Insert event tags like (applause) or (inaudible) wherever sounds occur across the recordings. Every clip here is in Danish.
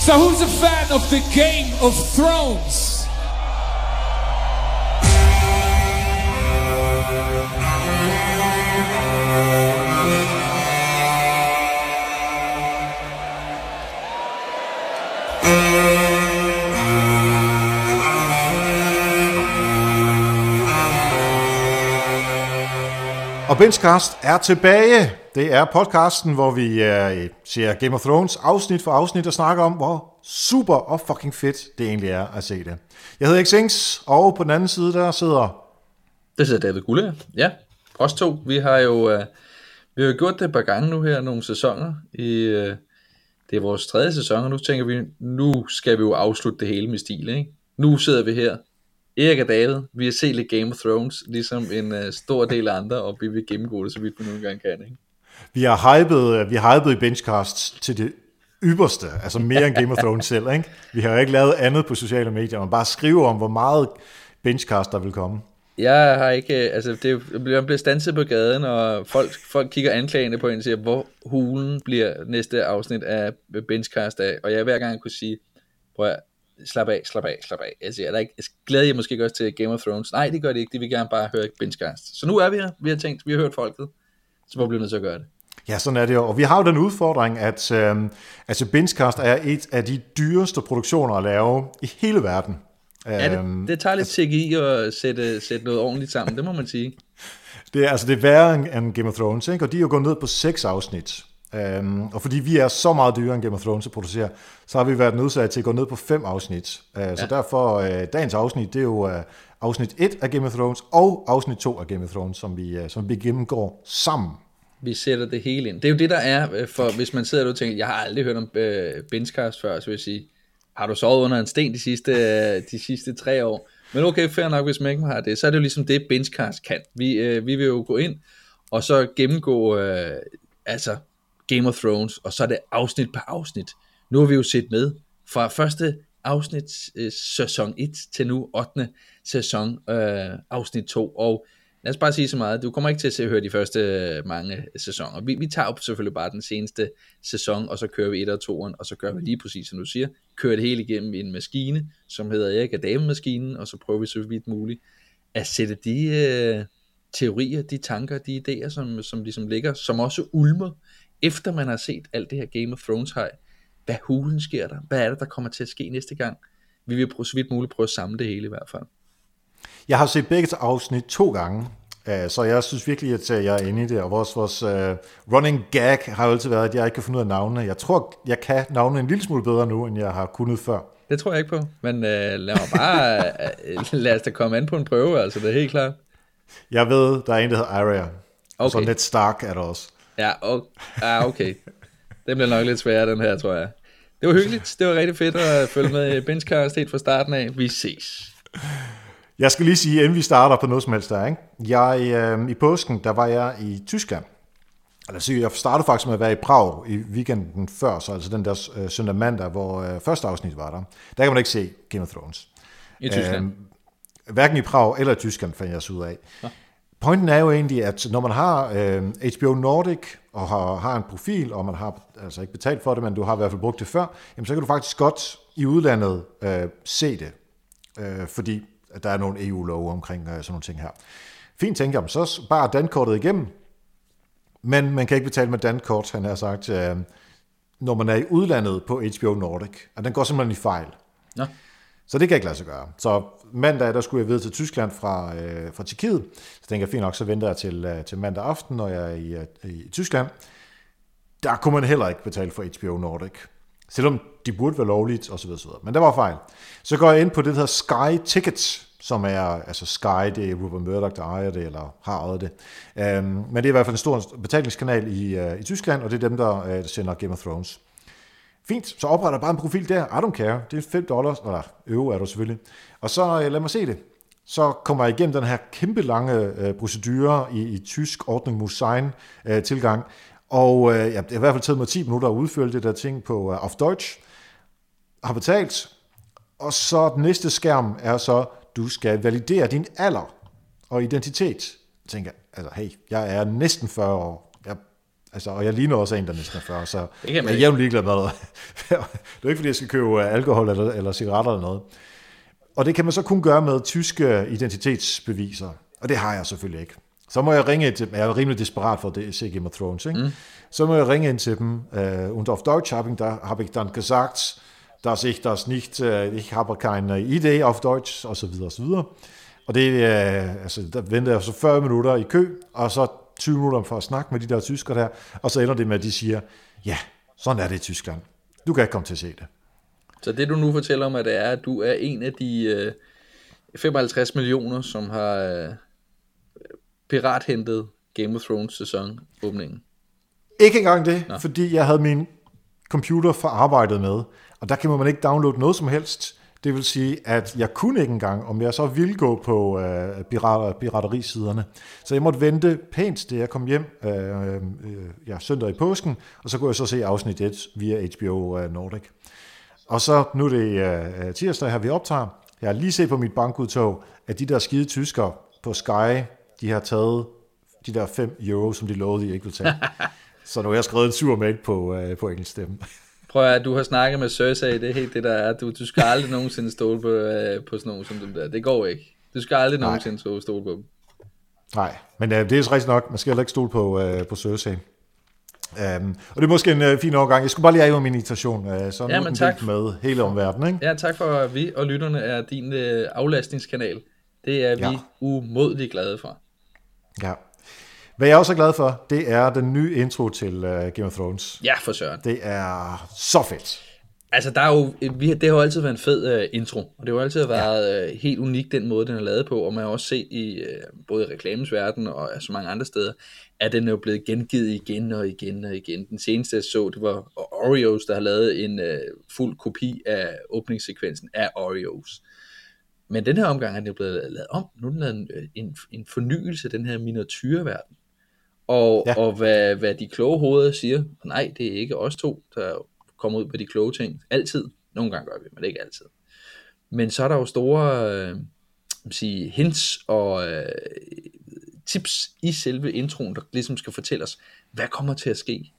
So who's a fan of the Game of Thrones? Og Benchcast er tilbage. Det er podcasten, hvor vi ser Game of Thrones afsnit for afsnit og snakker om, hvor super og fucking fedt det egentlig er at se det. Jeg hedder Xings, og på den anden side der sidder... Det sidder David Gulle. Ja, os to. Vi har jo øh, vi har gjort det et par gange nu her, nogle sæsoner. I, øh, det er vores tredje sæson, og nu tænker vi, nu skal vi jo afslutte det hele med stil. Ikke? Nu sidder vi her Erik og David, vi har set lidt Game of Thrones, ligesom en uh, stor del af andre, og vi vil gennemgå det, så vidt vi nogle gange kan. Ikke? Vi har hypet, øh, vi har hypet i Benchcast til det ypperste, altså mere end Game of Thrones selv. Ikke? Vi har jo ikke lavet andet på sociale medier, man bare skriver om, hvor meget Benchcast der vil komme. Jeg har ikke, øh, altså det bliver, bliver stanset på gaden, og folk, folk kigger anklagende på en og siger, hvor hulen bliver næste afsnit af Benchcast af, og jeg hver gang kunne sige, prøv at slap af, slap af, slap af. Jeg er der ikke, altså, glæder jeg måske også til Game of Thrones? Nej, det gør det ikke. De vil gerne bare høre Benchcast. Så nu er vi her. Vi har tænkt, vi har hørt folket. Så må vi nødt til at gøre det. Ja, sådan er det jo. Og vi har jo den udfordring, at øh, altså Benchcast er et af de dyreste produktioner at lave i hele verden. Ja, det, øhm, det tager lidt CGI at sætte, sætte noget ordentligt sammen, det må man sige. (laughs) Det er, altså, det er værre end Game of Thrones, ikke? og de er jo gået ned på seks afsnit. Um, og fordi vi er så meget dyrere end Game of Thrones at producere, så har vi været nødsaget til at gå ned på fem afsnit. Uh, ja. Så derfor, uh, dagens afsnit, det er jo uh, afsnit 1 af Game of Thrones, og afsnit 2 af Game of Thrones, som vi, uh, som vi gennemgår sammen. Vi sætter det hele ind. Det er jo det, der er, for hvis man sidder og tænker, jeg har aldrig hørt om uh, Benchcast før, så vil jeg sige, har du sovet under en sten de sidste, uh, de sidste tre år? Men okay, fair nok, hvis man ikke har det, så er det jo ligesom det, Benchcast kan. Vi, uh, vi vil jo gå ind, og så gennemgå, uh, altså Game of Thrones, og så er det afsnit på afsnit. Nu har vi jo set med fra første afsnit øh, sæson 1 til nu 8. sæson øh, afsnit 2, og lad os bare sige så meget, du kommer ikke til at se høre de første øh, mange sæsoner. Vi, vi tager jo selvfølgelig bare den seneste sæson, og så kører vi 1 og 2, og så gør vi lige præcis som du siger, kører det hele igennem en maskine, som hedder Erik Adame-maskinen, og så prøver vi så vidt muligt at sætte de øh, teorier, de tanker, de idéer, som, som ligesom ligger, som også ulmer efter man har set alt det her Game of Thrones hej, hvad hulen sker der? Hvad er det, der kommer til at ske næste gang? Vi vil prøve, så vidt muligt prøve at samle det hele i hvert fald. Jeg har set begge afsnit to gange, øh, så jeg synes virkelig, at jeg er inde i det, og vores, vores uh, running gag har jo altid været, at jeg ikke kan finde ud af navnene. Jeg tror, jeg kan navnene en lille smule bedre nu, end jeg har kunnet før. Det tror jeg ikke på, men uh, lad mig bare, uh, (laughs) lad os da komme an på en prøve, altså det er helt klart. Jeg ved, der er en, der hedder Arya, okay. og så Ned Stark er der også. Ja, og, ja, okay. Det bliver nok lidt sværere, den her, tror jeg. Det var hyggeligt. Det var rigtig fedt at følge med i Benchcast helt fra starten af. Vi ses. Jeg skal lige sige, inden vi starter på noget som helst der, ikke? Jeg, øh, i påsken, der var jeg i Tyskland. Altså, jeg startede faktisk med at være i Prag i weekenden før, så altså den der øh, søndag mandag, hvor øh, første afsnit var der. Der kan man ikke se Game of Thrones. I Tyskland? Øh, hverken i Prag eller i Tyskland, fandt jeg så ud af. Ja. Pointen er jo egentlig, at når man har øh, HBO Nordic og har, har en profil, og man har altså ikke betalt for det, men du har i hvert fald brugt det før, jamen så kan du faktisk godt i udlandet øh, se det, øh, fordi der er nogle EU-love omkring øh, sådan nogle ting her. Fint, tænker jeg, så bare dankortet igennem, men man kan ikke betale med dankort, han har sagt, øh, når man er i udlandet på HBO Nordic, og den går simpelthen i fejl. Ja. Så det kan ikke lade sig gøre. Så mandag, der skulle jeg videre til Tyskland fra, øh, fra Tjekkiet. Så tænkte jeg, fint nok, så venter jeg til, øh, til mandag aften, når jeg er i, øh, i Tyskland. Der kunne man heller ikke betale for HBO Nordic. Selvom de burde være lovligt, osv. osv. Men det var fejl. Så går jeg ind på det, der hedder Sky Tickets, som er, altså Sky, det er Rupert Murdoch, der ejer det, eller har ejet det. Øhm, men det er i hvert fald en stor betalingskanal i, øh, i Tyskland, og det er dem, der uh, sender Game of Thrones. Fint, så opretter jeg bare en profil der. I don't care. Det er 5 dollars, eller euro er du selvfølgelig. Og så øh, lad mig se det. Så kommer jeg igennem den her kæmpe lange øh, procedure i, i tysk ordning Musein øh, tilgang. Og øh, ja, det har i hvert fald taget mig 10 minutter at udfylde det der ting på øh, auf Deutsch. Har betalt. Og så den næste skærm er så, du skal validere din alder og identitet. Jeg tænker, altså hey, jeg er næsten 40 år. Altså, og jeg ligner også en, der næsten er 40, så jeg er jævnt ligeglad med det. (laughs) det er jo ikke, fordi jeg skal købe øh, alkohol eller, eller cigaretter eller noget. Og det kan man så kun gøre med tyske identitetsbeviser. Og det har jeg selvfølgelig ikke. Så må jeg ringe til dem. Jeg er rimelig desperat for at det- se Game of Thrones. Ikke? Mm. Så må jeg ringe ind til dem. Uh, und auf Deutsch habe ich, da, habe ich dann gesagt, dass ich das nicht, uh, ich habe keine Idee auf Deutsch, og så videre, og så videre. Og det, uh, altså, der venter jeg så 40 minutter i kø, og så 20 minutter for at snakke med de der tyskere der, og så ender det med, at de siger, ja, sådan er det i Tyskland. Du kan ikke komme til at se det. Så det du nu fortæller mig, det er, at du er en af de øh, 55 millioner, som har øh, pirathentet Game of Thrones sæson åbningen. Ikke engang det, Nå. fordi jeg havde min computer for arbejdet med, og der kan man ikke downloade noget som helst. Det vil sige, at jeg kunne ikke engang, om jeg så ville gå på øh, pirat, piraterisiderne. Så jeg måtte vente pænt, til jeg kom hjem øh, øh, ja, søndag i påsken, og så kunne jeg så se afsnit 1 via HBO øh, Nordic. Og så, nu er det øh, tirsdag her, vi optager. Jeg har lige set på mit bankudtog, at de der skide tyskere på Sky, de har taget de der 5 euro, som de lovede, de ikke ville tage. (laughs) så nu har jeg skrevet en sur mail på, øh, på engelsk stemme. Prøv at du har snakket med Cersei, det er helt det der er. Du, du skal aldrig (laughs) nogensinde stole på, øh, på sådan nogen som dem der. Det går ikke. Du skal aldrig Nej. nogensinde stole på dem. Nej, men øh, det er så rigtigt nok. Man skal heller ikke stole på, øh, på Cersei. Um, og det er måske en øh, fin overgang. Jeg skulle bare lige have min invitation, øh, så nu Ja, er den tak. med hele omverdenen. Ikke? Ja, tak for, at vi og lytterne er din øh, aflastningskanal. Det er vi Ja. ja. umådeligt glade for. Ja. Hvad jeg også er glad for, det er den nye intro til uh, Game of Thrones. Ja, for søren. Det er så fedt. Altså, der er jo, vi, har- det har jo altid været en fed uh, intro, og det har jo altid været ja. uh, helt unik, den måde, den er lavet på, og man har også set i uh, både i reklamens verden og så mange andre steder, at den er jo blevet gengivet igen og igen og igen. Den seneste, jeg så, det var Oreos, der har lavet en uh, fuld kopi af åbningssekvensen af Oreos. Men den her omgang er den jo blevet lavet om. Nu er den lavet en, øh, en, en fornyelse af den her miniatyrverden. Og, Ja. og hvad, hvad de kloge hoveder siger, nej, det er ikke os to, der kommer ud med de kloge ting. Altid. Nogle gange gør vi, men ikke altid. Men så er der jo store øh, sige, hints og øh, tips i selve introen, der ligesom skal fortælle os, hvad kommer til at ske.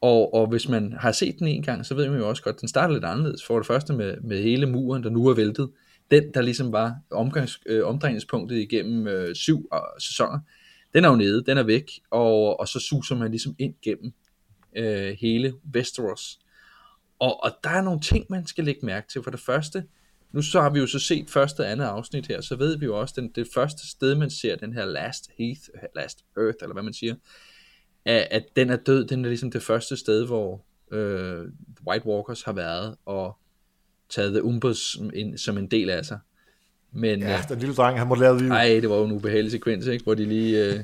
Og, og hvis man har set den en gang, så ved man jo også godt, at den starter lidt anderledes. For det første med, med hele muren, der nu er væltet. Den, der ligesom var omgangs, øh, omdrejningspunktet igennem øh, syv øh, sæsoner, den er jo nede, den er væk, og, og så suser man ligesom ind gennem øh, hele Westeros. Og, og der er nogle ting, man skal lægge mærke til. For det første, nu så har vi jo så set første og andet afsnit her, så ved vi jo også, at det første sted, man ser den her Last Heath, Last Earth, eller hvad man siger, at, at den er død, den er ligesom det første sted, hvor øh, White Walkers har været og taget The Umbers ind, som en del af sig. Men, Ja, øh, den lille dreng, han må lave liv. Nej, det var jo en ubehagelig sekvens, ikke? hvor de lige... Øh... (laughs)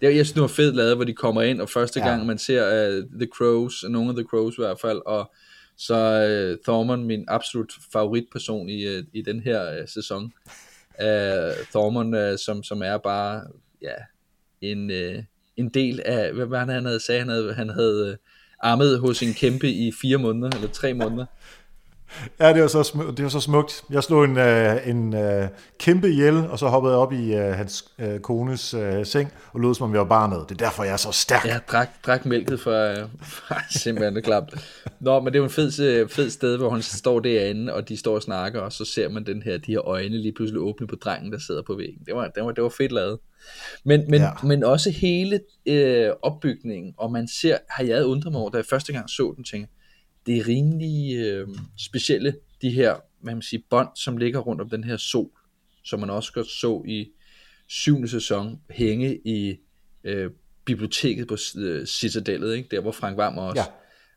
Det, jeg synes, det var fedt lavet, hvor de kommer ind, og første Ja. gang man ser uh, The Crows, nogle af The Crows i hvert fald, og så uh, Thormund, min absolut favoritperson i, uh, i den her uh, sæson. Uh, Thormund, uh, som, som er bare ja, en, uh, en del af... Hvad var det, han havde sagt? Han havde, han havde uh, armet hos en kæmpe i fire måneder, eller tre måneder. (laughs) Ja, det var så, smu- det var så smukt. Jeg slog en, øh, en øh, kæmpe ihjel, og så hoppede jeg op i øh, hans øh, kones øh, seng, og lød som om jeg var barnet. Det er derfor, jeg er så stærk. Ja, drak, drak mælket fra, (laughs) fra simpelthen det klamt. Nå, men det er jo en fed, øh, fed sted, hvor han står derinde, og de står og snakker, og så ser man den her, de her øjne lige pludselig åbne på drengen, der sidder på væggen. Det var, det var, det var fedt lavet. Men, men, ja. men også hele øh, opbygningen, og man ser, har jeg undret mig over, da jeg første gang så den, tænker, det er rimelig øh, specielle, de her, hvad man siger, bånd, som ligger rundt om den her sol, som man også godt så i syvende sæson, hænge i øh, biblioteket på øh, Citadellet, ikke? der hvor Frank Vam også Ja.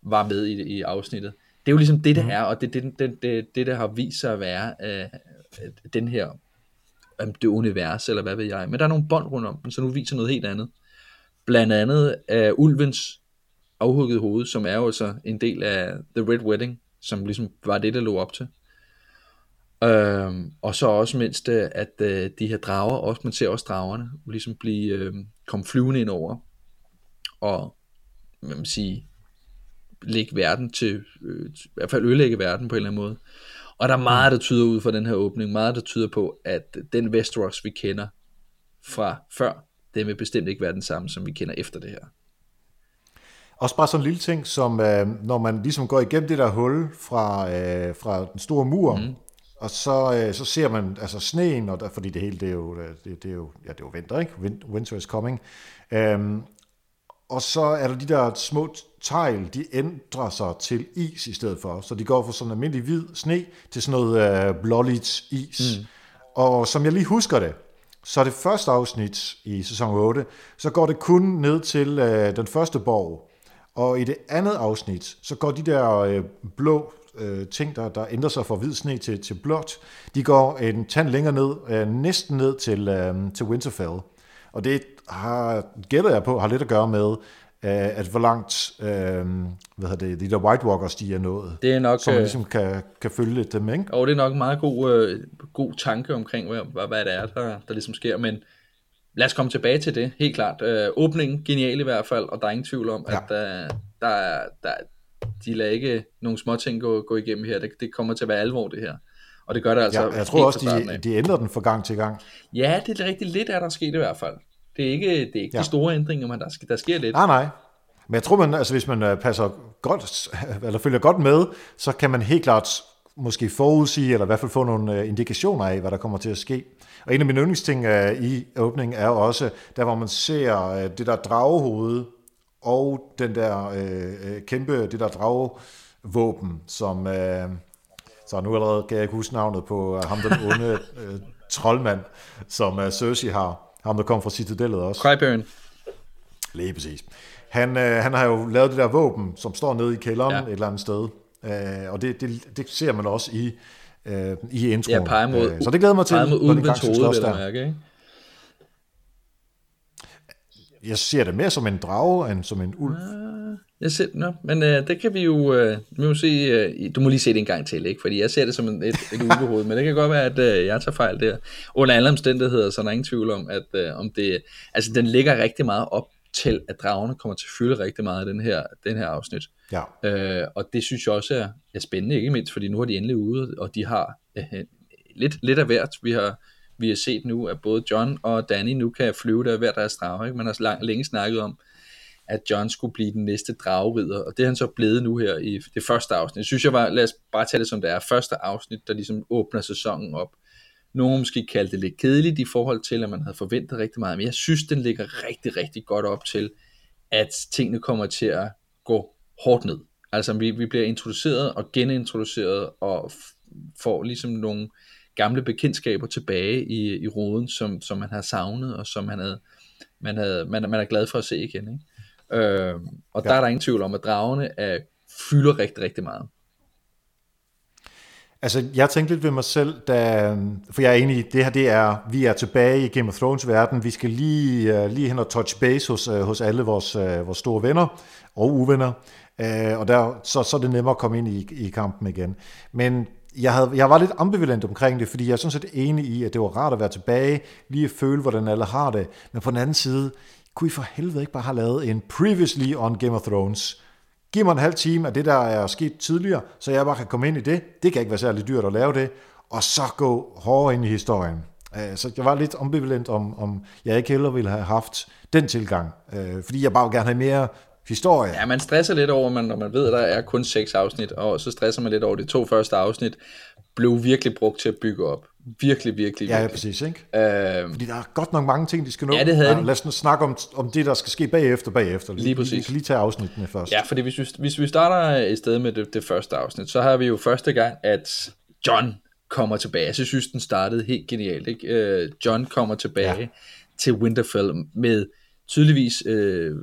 var med i, i afsnittet. Det er jo ligesom det, det er, og det er det, det, det, det, der har vist sig at være øh, den her, øh, det univers, eller hvad ved jeg. Men der er nogle bånd rundt om den, så nu viser noget helt andet. Blandt andet af ulvens afhugget hoved, som er jo så en del af The Red Wedding, som ligesom var det, der lå op til. Øhm, og så også mindst, øh, at øh, de her drager, også, man ser også dragerne, ligesom blive, øh, komme flyvende ind over, og hvad man sige, lægge verden til, øh, i hvert fald ødelægge verden på en eller anden måde. Og der er meget, der tyder ud fra den her åbning, meget, der tyder på, at den Westeros, vi kender fra før, den vil bestemt ikke være den samme, som vi kender efter det her. Også bare sådan en lille ting, som øh, når man ligesom går igennem det der hul fra, øh, fra den store mur, mm. og så, øh, så ser man altså sneen, og der, fordi det hele det er jo, øh, det, det er jo, ja, det er jo vinter, ikke? Winter is coming. Øhm, og så er der de der små tegl, de ændrer sig til is i stedet for. Så de går fra sådan almindelig hvid sne til sådan noget øh, blåligt is. Mm. Og som jeg lige husker det, så det første afsnit i sæson 8, så går det kun ned til øh, den første borg. Og i det andet afsnit, så går de der øh, blå øh, ting, der, der ændrer sig fra hvid sne til, til blåt, de går en tand længere ned, øh, næsten ned til, øh, til Winterfell. Og det har, gætter jeg på, har lidt at gøre med, øh, at hvor langt øh, hvad hedder det, de der White Walkers, de er nået. Det er nok, så man ligesom kan, kan følge lidt dem, ikke? Og det er nok en meget god, øh, god tanke omkring, hvad, hvad det er, der, der ligesom sker, men lad os komme tilbage til det, helt klart. Øh, åbningen, genial i hvert fald, og der er ingen tvivl om, ja. at der, er, der, de lader ikke nogle små ting gå, gå igennem her. Det, det kommer til at være alvor, det her. Og det gør det altså ja, Jeg tror også, de, de ændrer den fra gang til gang. Ja, det er rigtig lidt, er der sket i hvert fald. Det er ikke, det er ikke ja. de store ændringer, men der, der sker lidt. Nej, nej. Men jeg tror, man, altså, hvis man øh, passer godt, (laughs) eller følger godt med, så kan man helt klart måske forudsige, eller i hvert fald få nogle øh, indikationer af, hvad der kommer til at ske. Og en af mine yndlingsting uh, i åbningen er jo også, der hvor man ser uh, det der dragehoved, og den der uh, kæmpe, det der dragevåben, som, uh, så nu allerede kan jeg ikke huske navnet på ham, den onde uh, (laughs) troldmand, som uh, Cersei har. Ham, der kom fra Citadellet også. Cryburn. Lige præcis. Han, øh, han har jo lavet det der våben, som står nede i kælderen ja. et eller andet sted. Øh, og det, det, det ser man også i, øh, i introen. Ja, peger mod, øh, så det glæder mig til, når de gang skal slås der. Mærke, ikke? Jeg ser det mere som en drage, end som en ulv. Ah, jeg ser, no, men øh, det kan vi jo, øh, vi må se, øh, du må lige se det en gang til, ikke? fordi jeg ser det som en, et, et ulvehoved, men det kan godt være, at øh, jeg tager fejl der. Under alle omstændigheder, så er der ingen tvivl om, at øh, om det, altså den ligger rigtig meget op til, at dragerne kommer til at fylde rigtig meget i den her, den her afsnit. Ja. Øh, og det synes jeg også er, er spændende, ikke mindst, fordi nu er de endelig ude, og de har øh, øh, lidt, lidt af hvert. Vi har, vi har set nu, at både John og Danny nu kan flyve der hver deres drage. Ikke? Man har lang, længe snakket om, at John skulle blive den næste dragerider, og det er han så blevet nu her i det første afsnit. Jeg synes jeg var, lad os bare tage det som det er, første afsnit, der ligesom åbner sæsonen op. Nogle måske kaldte det lidt kedeligt i forhold til, at man havde forventet rigtig meget, men jeg synes, den ligger rigtig, rigtig godt op til, at tingene kommer til at gå hårdt ned. Altså vi, vi bliver introduceret og genintroduceret og får ligesom nogle gamle bekendtskaber tilbage i, i roden, som, som man har savnet, og som man, havde, man, havde, man, man er glad for at se igen. Ikke? Øh, og ja. der er der ingen tvivl om, at dragerne er, fylder rigtig, rigtig meget. Altså, jeg tænkte lidt ved mig selv, da, for jeg er enig i, det her det er, vi er tilbage i Game of Thrones verden, vi skal lige, uh, lige hen og touch base hos, uh, hos alle vores, uh, vores store venner og uvenner, uh, og der, så, så er det nemmere at komme ind i, i kampen igen. Men jeg, havde, jeg var lidt ambivalent omkring det, fordi jeg er sådan set enig i, at det var rart at være tilbage, lige at føle, hvordan alle har det, men på den anden side, kunne I for helvede ikke bare have lavet en Previously on Game of Thrones, Giv mig en halv time af det, der er sket tidligere, så jeg bare kan komme ind i det. Det kan ikke være særlig dyrt at lave det. Og så gå hårdere ind i historien. Øh, så jeg var lidt ambivalent om, om jeg ikke heller ville have haft den tilgang. Øh, fordi jeg bare gerne have mere historie. Ja, man stresser lidt over, når man ved, at der er kun seks afsnit, og så stresser man lidt over de to første afsnit, blev virkelig brugt til at bygge op. Virkelig, virkelig, Ja, ja præcis, ikke? Øh, Fordi der er godt nok mange ting, de skal nå. Ja, det havde ja, Lad os nu snakke om, om det, der skal ske bagefter, bagefter. Lige præcis. Vi skal lige tage afsnittene først. Ja, fordi hvis vi, hvis vi starter et sted med det, det første afsnit, så har vi jo første gang, at John kommer tilbage. Jeg synes, den startede helt genialt. Ikke? Uh, John kommer tilbage ja. til Winterfell med tydeligvis uh,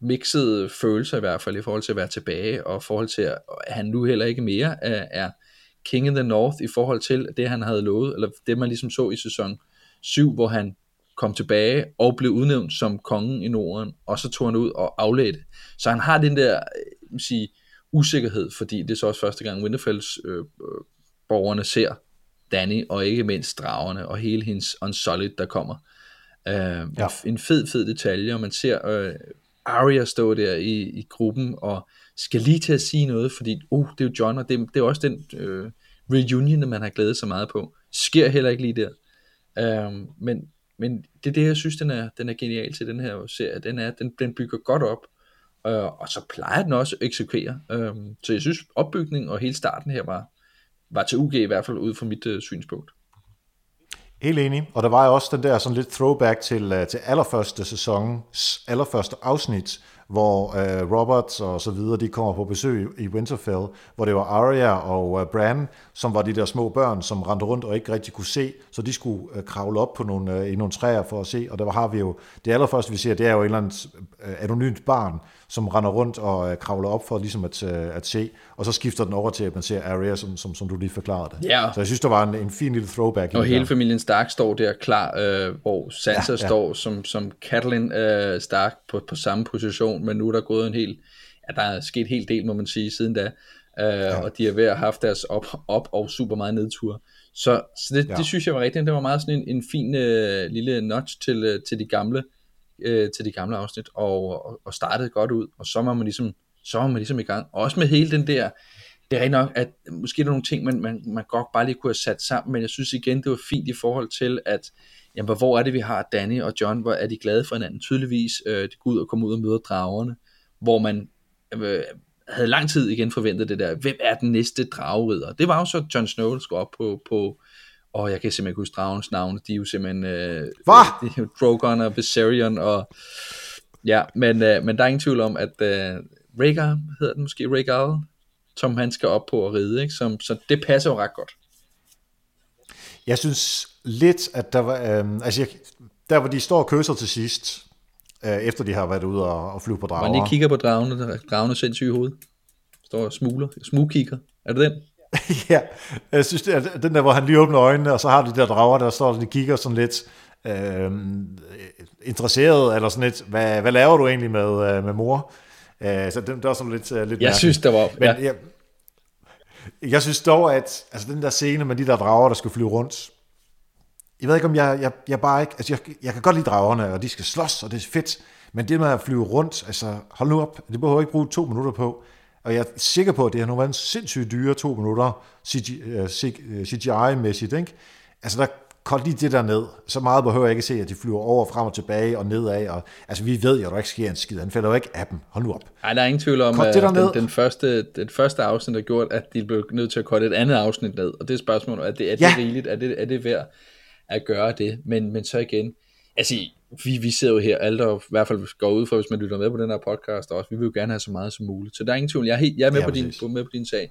mixede følelser i hvert fald i forhold til at være tilbage, og i forhold til, at han nu heller ikke mere er, er King in the North i forhold til det, han havde lovet, eller det, man ligesom så i sæson 7, hvor han kom tilbage og blev udnævnt som kongen i Norden, og så tog han ud og aflagde det. Så han har den der øh, sige, usikkerhed, fordi det er så også første gang Winterfells øh, øh, borgerne ser Danny, og ikke mindst dragerne, og hele hendes Unsolid, der kommer. Øh, ja. En fed, fed detalje, og man ser øh, Arya stå der i, i gruppen, og skal lige til at sige noget, fordi uh, det er jo John, og det, det er også den øh, reunion, man har glædet sig meget på. Sker heller ikke lige der. Um, men, men det er det, jeg synes, den er, den er genial til den her serie. Den, er, den, den bygger godt op, øh, og så plejer den også at eksekvere. Øh, så jeg synes, opbygningen og hele starten her var, var til UG i hvert fald ud fra mit øh, synspunkt. Helt enig, og der var jo også den der sådan lidt throwback til, øh, til allerførste sæsonens allerførste afsnit, hvor øh, Roberts og så videre, de kommer på besøg i Winterfell, hvor det var Arya og øh, Bran, som var de der små børn, som rendte rundt og ikke rigtig kunne se, så de skulle øh, kravle op på nogle, øh, i nogle træer for at se, og der har vi jo, det allerførste vi ser, det er jo et eller andet øh, anonymt barn, som render rundt og uh, kravler op for ligesom at, uh, at se, og så skifter den over til, at man ser Arya, som, som, som du lige forklarede det. Ja. Så jeg synes, der var en, en fin lille throwback. Og hele det familien Stark står der klar, øh, hvor Sansa ja, ja. står som, som Catelyn øh, Stark på, på samme position, men nu er der gået en hel, ja, der er sket en hel del, må man sige, siden da, øh, ja. og de er ved at have haft deres op, op og super meget nedtur. Så, så det, ja. det synes jeg var rigtigt. Det var meget sådan en, en fin øh, lille notch til, øh, til de gamle øh, til de gamle afsnit, og, og, og startede godt ud, og så var man ligesom, så var man ligesom i gang. Også med hele den der, det er rigtig nok, at måske er der nogle ting, man, man, man godt bare lige kunne have sat sammen, men jeg synes igen, det var fint i forhold til, at jamen, hvor er det, vi har Danny og John, hvor er de glade for hinanden tydeligvis, øh, de går ud og kommer ud og møder dragerne, hvor man øh, havde lang tid igen forventet det der, hvem er den næste dragerider? Det var jo så Jon Snow, der skulle op på, på og jeg kan simpelthen ikke huske dragens navne, de er jo simpelthen, øh, Hvad? (laughs) de er jo Drogon og Viserion, og ja, men, øh, men der er ingen tvivl om, at øh, Rhaegar, hedder den måske Rhaegar, som han skal op på at ride, ikke? Som, så det passer jo ret godt. Jeg synes lidt, at der var, øh, altså jeg, der hvor de står og kysser til sidst, øh, efter de har været ude og, og flyve på drager. Man lige kigger på dragene, dragene sindssyge hoved. Står og smugler, smugkigger. Er det den? (laughs) ja, jeg synes, det er den der, hvor han lige åbner øjnene, og så har de der drager, der står, og de kigger sådan lidt øh, interesseret, eller sådan lidt, hvad, hvad laver du egentlig med, øh, med mor? Øh, så det, det var sådan lidt, uh, lidt Jeg mærkeligt. synes, der var... Men Ja. jeg, jeg synes dog, at altså, den der scene med de der drager, der skal flyve rundt, jeg ved ikke, om jeg, jeg, jeg bare ikke... Altså, jeg, jeg kan godt lide dragerne, og de skal slås, og det er fedt. Men det med at flyve rundt, altså, hold nu op. Det behøver jeg ikke bruge to minutter på. Og jeg er sikker på, at det har nu været en sindssygt dyre to minutter CGI, øh, CGI-mæssigt, ikke? Altså, der koldt lige det der ned. Så meget behøver jeg ikke se, at de flyver over, frem og tilbage og nedad. Og, altså, vi ved jo, at der ikke sker en skid. Han falder jo ikke af dem. Hold nu op. Ej, der er ingen tvivl om, Kort at det den, den, første, den første afsnit har gjort, at de blev nødt til at korte et andet afsnit ned. Og det er spørgsmålet, er det, er det Ja. rigeligt? Er det, er det værd at gøre det? Men, men så igen, altså vi, vi sidder jo her, alle der i hvert fald går ud fra, hvis man lytter med på den her podcast også, vi vil jo gerne have så meget som muligt. Så der er ingen tvivl, jeg er, helt, jeg er med, Ja, på din, på, med på din sag.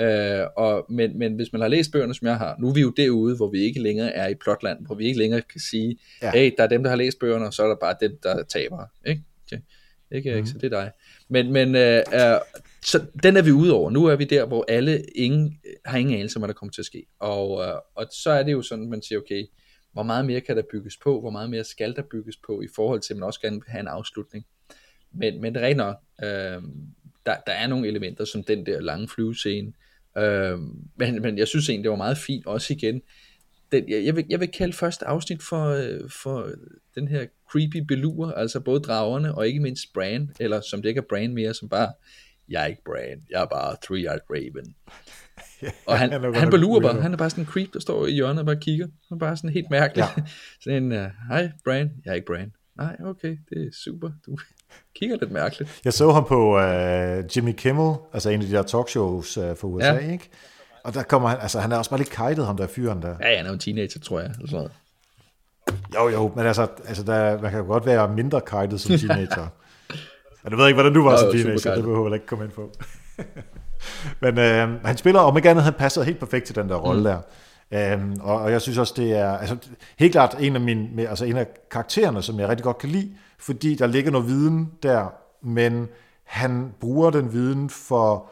Øh, og, men, men hvis man har læst bøgerne, som jeg har, nu er vi jo derude, hvor vi ikke længere er i plotland, hvor vi ikke længere kan sige, Ja. hey, der er dem, der har læst bøgerne, og så er der bare dem, der taber. Ikke? Okay. Ikke, mm. ikke, så det er dig. Men, men øh, øh, så den er vi ude over. Nu er vi der, hvor alle ingen, har ingen anelse om, hvad der kommer til at ske. Og, øh, og så er det jo sådan, man siger, okay, hvor meget mere kan der bygges på, hvor meget mere skal der bygges på, i forhold til, at man også gerne vil have en afslutning. Men, men det er nok, øh, der, der er nogle elementer, som den der lange flyvescene, øh, men, men jeg synes egentlig, det var meget fint, også igen, den, jeg, jeg, vil, jeg vil kalde første afsnit for, øh, for den her creepy belur, altså både dragerne og ikke mindst Brand, eller som det ikke er Brand mere, som bare, jeg er ikke Brand, jeg er bare Three-Eyed Raven. Og han, (laughs) han er han, belurer bare, han er bare sådan en creep, der står i hjørnet og bare kigger. Han er bare sådan helt mærkelig. Ja. (laughs) sådan en, uh, hej Bran, jeg er ikke Bran. Nej, okay, det er super. Du (laughs) kigger lidt mærkeligt. Jeg så ham på uh, Jimmy Kimmel, altså en af de der talkshows uh, for USA, Ja. ikke? Og der kommer han, altså han er også bare lidt kajtet, ham der fyren der. Ja, ja, han er jo en teenager, tror jeg. Eller sådan noget. Jo, jo, men altså, altså der, man kan jo godt være mindre kajtet som teenager. Men jeg ved ikke, hvordan du var Jo, som teenager, det behøver jeg ikke komme ind på. (laughs) men øh, han spiller, om ikke andet, han passer helt perfekt til den der rolle mm. der. Øhm, og, og jeg synes også, det er altså, helt klart en af, mine, altså en af karaktererne, som jeg rigtig godt kan lide, fordi der ligger noget viden der, men han bruger den viden for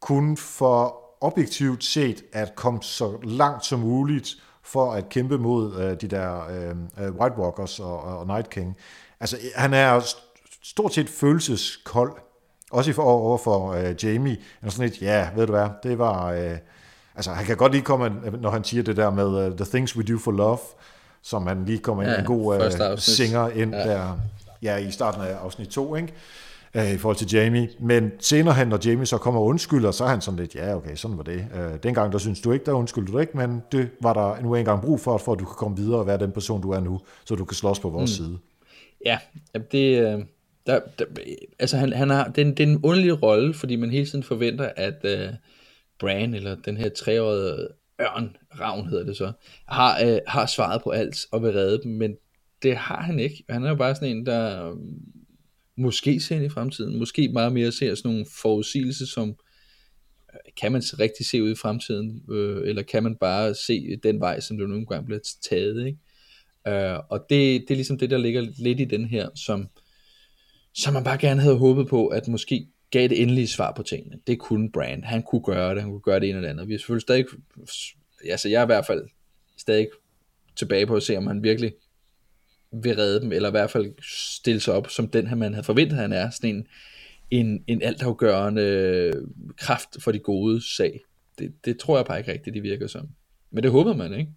kun for objektivt set at komme så langt som muligt for at kæmpe mod øh, de der øh, øh, White Walkers og, og Night King. Altså, han er st- stort set følelseskold, også i for, over for øh, Jamie. Han er sådan lidt, ja, ved du hvad, det var... Øh, altså, han kan godt lige komme, når han siger det der med uh, The Things We Do For Love, som han lige kommer ind Ja, en god afsnit. singer ind ja. der ja, i starten af afsnit 2, ikke? Øh, i forhold til Jamie. Men senere hen, når Jamie så kommer og undskylder, så er han sådan lidt, ja okay, sådan var det. Øh, dengang, der synes du ikke, der undskyldte du ikke, men det var der nu engang brug for, for at du kan komme videre og være den person, du er nu, så du kan slås på vores mm. side. Ja, det, der, der, altså han, han har, det, er en, det er en underlig rolle, fordi man hele tiden forventer, at uh, Bran, eller den her treårige ørn, ravn hedder det så, har, uh, har svaret på alt og vil redde dem, men det har han ikke. Han er jo bare sådan en, der um, måske ser ind i fremtiden, måske meget mere ser sådan nogle forudsigelser, som øh, kan man rigtig se ud i fremtiden, øh, eller kan man bare se den vej, som det nogle gange bliver taget, ikke? Øh, og det, det er ligesom det, der ligger lidt i den her, som, som man bare gerne havde håbet på, at måske gav det endelige svar på tingene. Det kunne Brand. Han kunne gøre det. Han kunne gøre det ene eller andet. Vi er selvfølgelig stadig... Altså, jeg er i hvert fald stadig tilbage på at se, om han virkelig vil redde dem, eller i hvert fald stille sig op som den her, man havde forventet, han er. Sådan en, en, en altafgørende øh, kraft for de gode sag. Det, det tror jeg bare ikke rigtigt, det virker som. Men det håber man, ikke?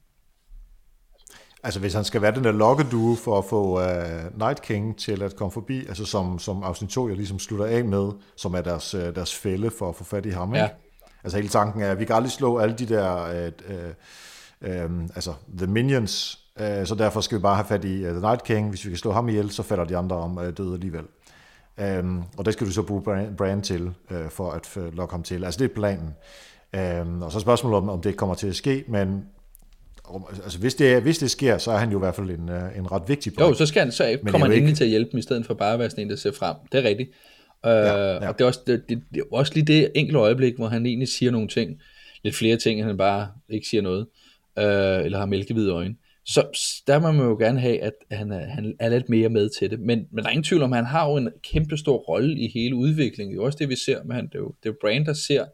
Altså hvis han skal være den der lokkedue for at få uh, Night King til at komme forbi, altså som, som afsnit 2 jeg ligesom slutter af med, som er deres, uh, deres fælde for at få fat i ham. Ikke? Ja. Altså hele tanken er, at vi kan aldrig slå alle de der, uh, uh, uh, altså The Minions, uh, så derfor skal vi bare have fat i uh, The Night King. Hvis vi kan slå ham ihjel, så falder de andre om uh, døde alligevel. Um, og det skal du så bruge Brand, brand til, uh, for at uh, lokke ham til. Altså det er planen. Um, og så spørgsmålet om, om det kommer til at ske, men altså hvis det, hvis det sker, så er han jo i hvert fald en, øh, en ret vigtig point. Jo, så, skal han, så kommer han ikke... endelig til at hjælpe dem, i stedet for bare at være sådan en, der ser frem. Det er rigtigt. Uh, ja, ja. Og det er, også, det, det, det er også lige det enkelte øjeblik, hvor han egentlig siger nogle ting, lidt flere ting, end han bare ikke siger noget, uh, eller har mælkehvide øjne. Så der må man jo gerne have, at han er, han er lidt mere med til det. Men, men der er ingen tvivl om, at han har jo en kæmpe stor rolle i hele udviklingen. Det er jo også det, vi ser med han. Det er jo, det er Brand, der ser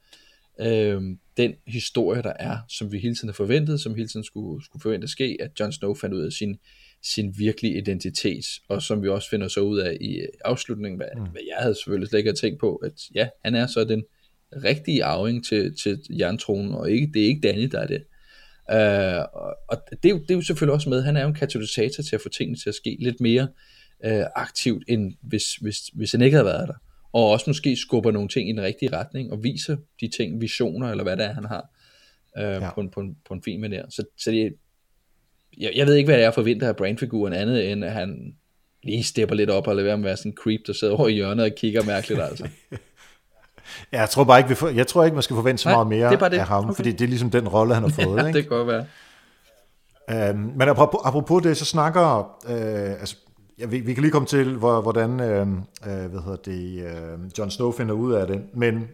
øh, den historie, der er, som vi hele tiden har forventet, som hele tiden skulle, skulle forvente at ske, at Jon Snow fandt ud af sin, sin virkelige identitet, og som vi også finder så ud af i afslutningen, hvad, mm. hvad jeg havde selvfølgelig slet ikke tænkt på, at ja, han er så den rigtige arving til, til jerntronen, og ikke, det er ikke Danny, der er det. Uh, og, og det, er jo, det er jo selvfølgelig også med, han er jo en katalysator til at få tingene til at ske lidt mere uh, aktivt, end hvis, hvis, hvis han ikke havde været der og også måske skubber nogle ting i den rigtige retning, og viser de ting, visioner, eller hvad det er, han har, øh, ja. på, en, på, en, på en fin manier. Så, så det, jeg, jeg ved ikke, hvad jeg forventer af brandfiguren, andet end at han lige stepper lidt op og lader være med at være sådan en creep, der sidder over i hjørnet og kigger mærkeligt, altså. (laughs) ja, jeg tror bare ikke, vi for, jeg tror ikke, man skal forvente så Nej, meget mere det er det. af ham, okay. fordi det er ligesom den rolle, han har (laughs) fået. ja, ikke? det kan godt være. Øhm, men apropos, apropos det, så snakker, øh, altså Ja, vi, vi kan lige komme til, hvor, hvordan øh, øh, hvad hedder det, øh, Jon Snow finder ud af det. Men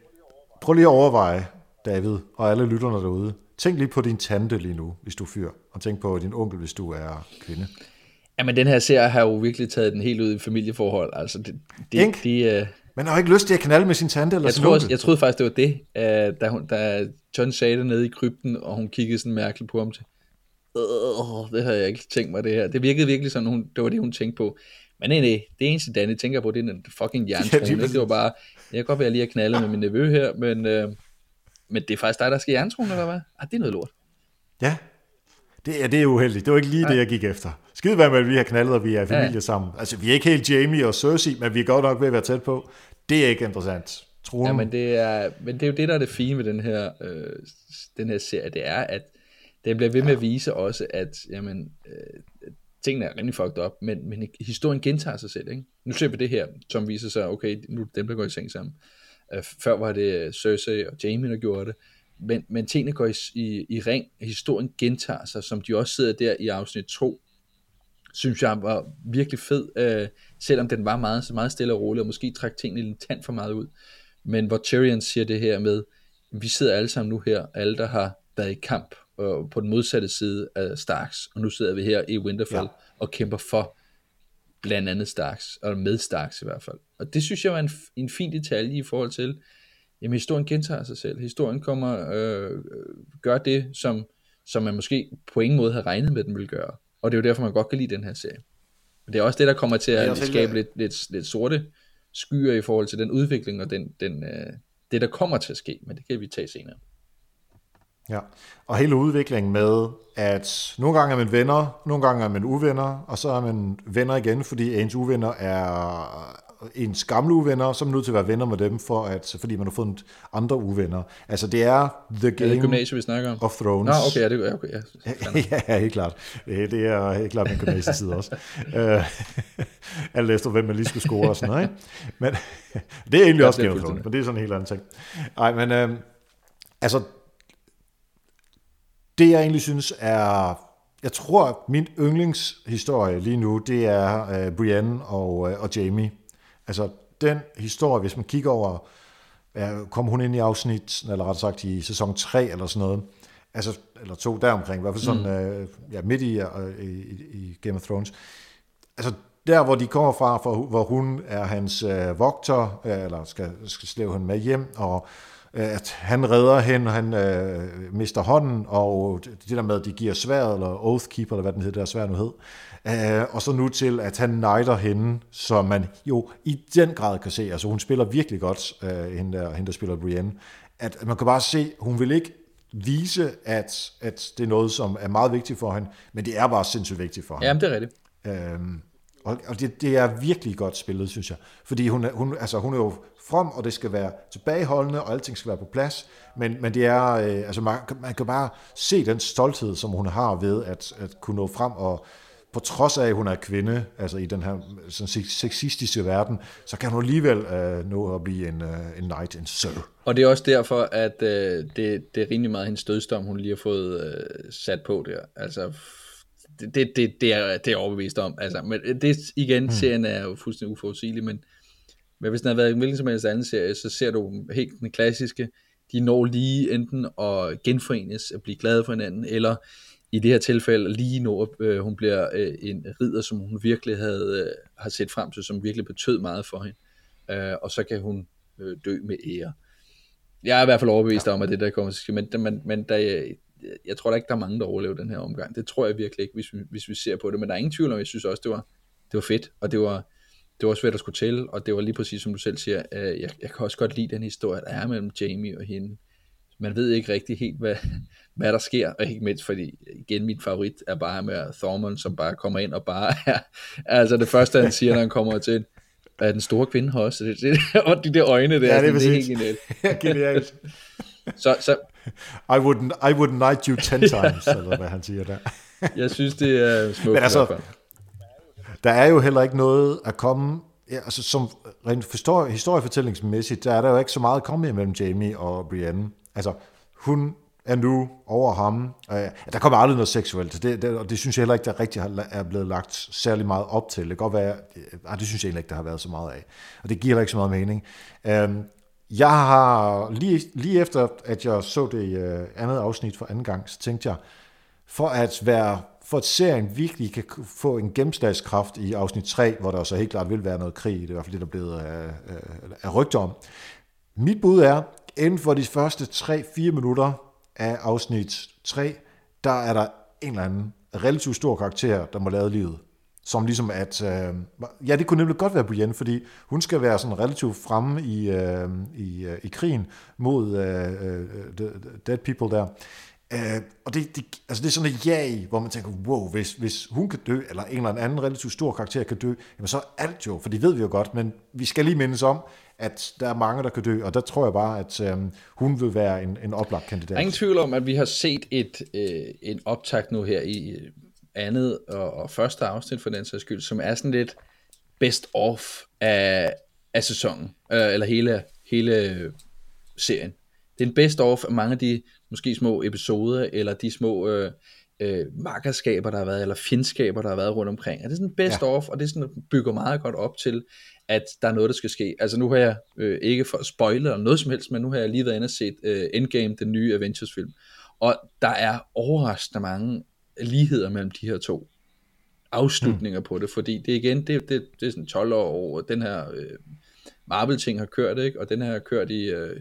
prøv lige at overveje, David, og alle lytterne derude. Tænk lige på din tante lige nu, hvis du er fyr. Og tænk på din onkel, hvis du er kvinde. Jamen, den her serie har jo virkelig taget den helt ud i familieforhold. Altså, det, det, de, uh... Men har ikke lyst til at knalde med sin tante eller jeg sin tror, Jeg troede faktisk, det var det, uh, da, hun, da John sagde det nede i krypten, og hun kiggede sådan mærkeligt på ham til øh, det havde jeg ikke tænkt mig det her. Det virkede virkelig sådan, hun, det var det, hun tænkte på. Men nej, nej, det eneste Danny tænker på, det er den fucking jerntrone. Ja, det var bare, jeg kan godt være lige at knalde med min nevø her, men, øh, men det er faktisk dig, der skal jerntrone, eller hvad? Ah, det er noget lort. Ja, det er, det er uheldigt. Det var ikke lige ja. det, jeg gik efter. Skide være med, at vi har knaldet, og vi er familie ja. sammen. Altså, vi er ikke helt Jamie og Cersei, men vi er godt nok ved at være tæt på. Det er ikke interessant. Tronen. Ja, men det, er, men det er jo det, der er det fine med den her, øh, den her serie, det er, at det bliver ved med at vise også, at jamen, øh, tingene er rimelig fucked up, men, men historien gentager sig selv. Ikke? Nu ser vi det her, som viser sig, okay, nu er dem, der går i seng sammen. Øh, før var det Cersei og Jamie, der gjorde det. Men, men tingene går i, i, i ring. Historien gentager sig, som de også sidder der i afsnit 2. Synes jeg var virkelig fed, øh, selvom den var meget, meget stille og rolig, og måske trak tingene lidt tand for meget ud. Men hvor Tyrion siger det her med, vi sidder alle sammen nu her, alle der har været i kamp, øh, på den modsatte side af Starks, og nu sidder vi her i Winterfell ja. og kæmper for blandt andet Starks, og med Starks i hvert fald. Og det synes jeg var en, en fin detalje i forhold til, jamen historien gentager sig selv. Historien kommer, øh, gør det, som, som man måske på ingen måde havde regnet med, den ville gøre. Og det er jo derfor, man godt kan lide den her serie. Og det er også det, der kommer til at skabe lidt, lidt, lidt sorte skyer i forhold til den udvikling og den, den, øh, det, der kommer til at ske. Men det kan vi tage senere. Ja, og hele udviklingen med, at nogle gange er man venner, nogle gange er man uvenner, og så er man venner igen, fordi ens uvenner er ens gamle uvenner, så er man nødt til at være venner med dem, for at, fordi man har fundet andre uvenner. Altså det er The Game det gymnasie, vi snakker om? of Thrones. Nå, okay, ja, det okay, (laughs) ja. ja, helt klart. Det er helt klart min gymnasietid også. Uh, (laughs) alt efter, hvem man lige skulle score og sådan noget. Ikke? Men (laughs) det er egentlig ja, også Game of Thrones, men det er sådan en helt anden ting. Nej, men øh, altså, det jeg egentlig synes er jeg tror, at min yndlingshistorie lige nu, det er uh, Brienne og, uh, og Jamie. Altså, den historie, hvis man kigger over, uh, kom hun ind i afsnit, eller rettere sagt i sæson 3 eller sådan noget, altså, eller to deromkring, i hvert fald sådan, mm. uh, ja, midt i, uh, i, i Game of Thrones. Altså, der hvor de kommer fra, for, hvor hun er hans uh, vogter, uh, eller skal, skal slæve hende med hjem, og at han redder hende, og han øh, mister hånden, og det der med, at de giver sværet, eller Oathkeeper, eller hvad den hedder, der svær nu hed, øh, og så nu til, at han nejder hende, som man jo i den grad kan se, altså hun spiller virkelig godt, øh, hende, der, hende der spiller Brienne, at man kan bare se, hun vil ikke vise, at, at det er noget, som er meget vigtigt for hende, men det er bare sindssygt vigtigt for hende. Jamen, det er rigtigt. Øhm, og, og det, det er virkelig godt spillet, synes jeg. Fordi hun, hun, altså, hun er jo from, og det skal være tilbageholdende, og alting skal være på plads. Men, men det er, øh, altså man, man kan bare se den stolthed, som hun har ved at, at kunne nå frem, og på trods af, at hun er kvinde, altså i den her sådan sexistiske verden, så kan hun alligevel øh, nå at blive en, øh, en knight, en sir. Og det er også derfor, at øh, det, det er rimelig meget hendes dødsdom, hun lige har fået øh, sat på der. Altså, det, det, det, er, det er overbevist om. Altså, men det igen, hmm. serien er jo fuldstændig uforudsigelig, men men hvis den har været en hvilken som helst anden serie, så ser du helt den klassiske, de når lige enten at genforenes, at blive glade for hinanden, eller i det her tilfælde lige når øh, hun bliver øh, en ridder, som hun virkelig havde øh, har set frem til, som virkelig betød meget for hende. Øh, og så kan hun øh, dø med ære. Jeg er i hvert fald overbevist ja. om, at det der kommer til at ske, men, men, men der, jeg, tror da ikke, der er mange, der overlever den her omgang. Det tror jeg virkelig ikke, hvis vi, hvis vi ser på det. Men der er ingen tvivl om, jeg synes også, det var, det var fedt, og det var, det var svært at skulle til, og det var lige præcis som du selv siger, øh, jeg, jeg kan også godt lide den historie, der er mellem Jamie og hende. Man ved ikke rigtig helt, hvad, (laughs) hvad der sker, og ikke mindst, fordi igen, min favorit er bare med Thormund, som bare kommer ind og bare (laughs) er, altså det første, han siger, når han kommer til, er den store kvinde her også, det, (laughs) det, og de der øjne der, ja, det, er, det er helt genialt. genialt. så, så, (laughs) I wouldn't, I wouldn't knight you ten times, eller hvad han siger der. (laughs) jeg synes, det er smukt Men altså, der er jo heller ikke noget at komme, ja, altså som rent forstår, historiefortællingsmæssigt, der er der jo ikke så meget at komme imellem Jamie og Brienne. Altså, hun er nu over ham. Der kommer aldrig noget seksuelt, det, det, og det synes jeg heller ikke, der rigtig er blevet lagt særlig meget op til. Det kan godt være, øh, det synes jeg egentlig ikke, der har været så meget af. Og det giver heller ikke så meget mening. Øh, jeg har, lige, lige efter at jeg så det øh, andet afsnit for anden gang, så tænkte jeg, for at være for at serien virkelig kan få en gennemslagskraft i afsnit 3, hvor der så helt klart vil være noget krig, det er i hvert fald det, der er blevet af, af, rygter om. Mit bud er, inden for de første 3-4 minutter af afsnit 3, der er der en eller anden relativt stor karakter, der må lade livet. Som ligesom at, øh, ja, det kunne nemlig godt være Brienne, fordi hun skal være sådan relativt fremme i, øh, i, øh, i krigen mod øh, øh, dead people der. Øh, og det, det, altså det er sådan et ja hvor man tænker, wow, hvis, hvis hun kan dø, eller en eller anden relativt stor karakter kan dø, jamen så er alt jo, for det ved vi jo godt, men vi skal lige mindes om, at der er mange, der kan dø, og der tror jeg bare, at øh, hun vil være en, en oplagt kandidat. Der er ingen tvivl om, at vi har set et, øh, en optakt nu her i andet og, og første afsnit for den sags skyld, som er sådan lidt best of af, af sæsonen, øh, eller hele, hele serien. Det er en best of af mange af de måske små episoder, eller de små øh, øh, makkerskaber, der har været, eller fjendskaber, der har været rundt omkring. Er det sådan best ja. of, og det sådan bygger meget godt op til, at der er noget, der skal ske. Altså nu har jeg øh, ikke for at spoile eller noget som helst, men nu har jeg lige været inde og set øh, Endgame, den nye Avengers-film. Og der er overraskende mange ligheder mellem de her to afslutninger mm. på det, fordi det igen, det, det, det er sådan 12 år over, den her øh, Marvel-ting har kørt, ikke? og den her har kørt i, øh,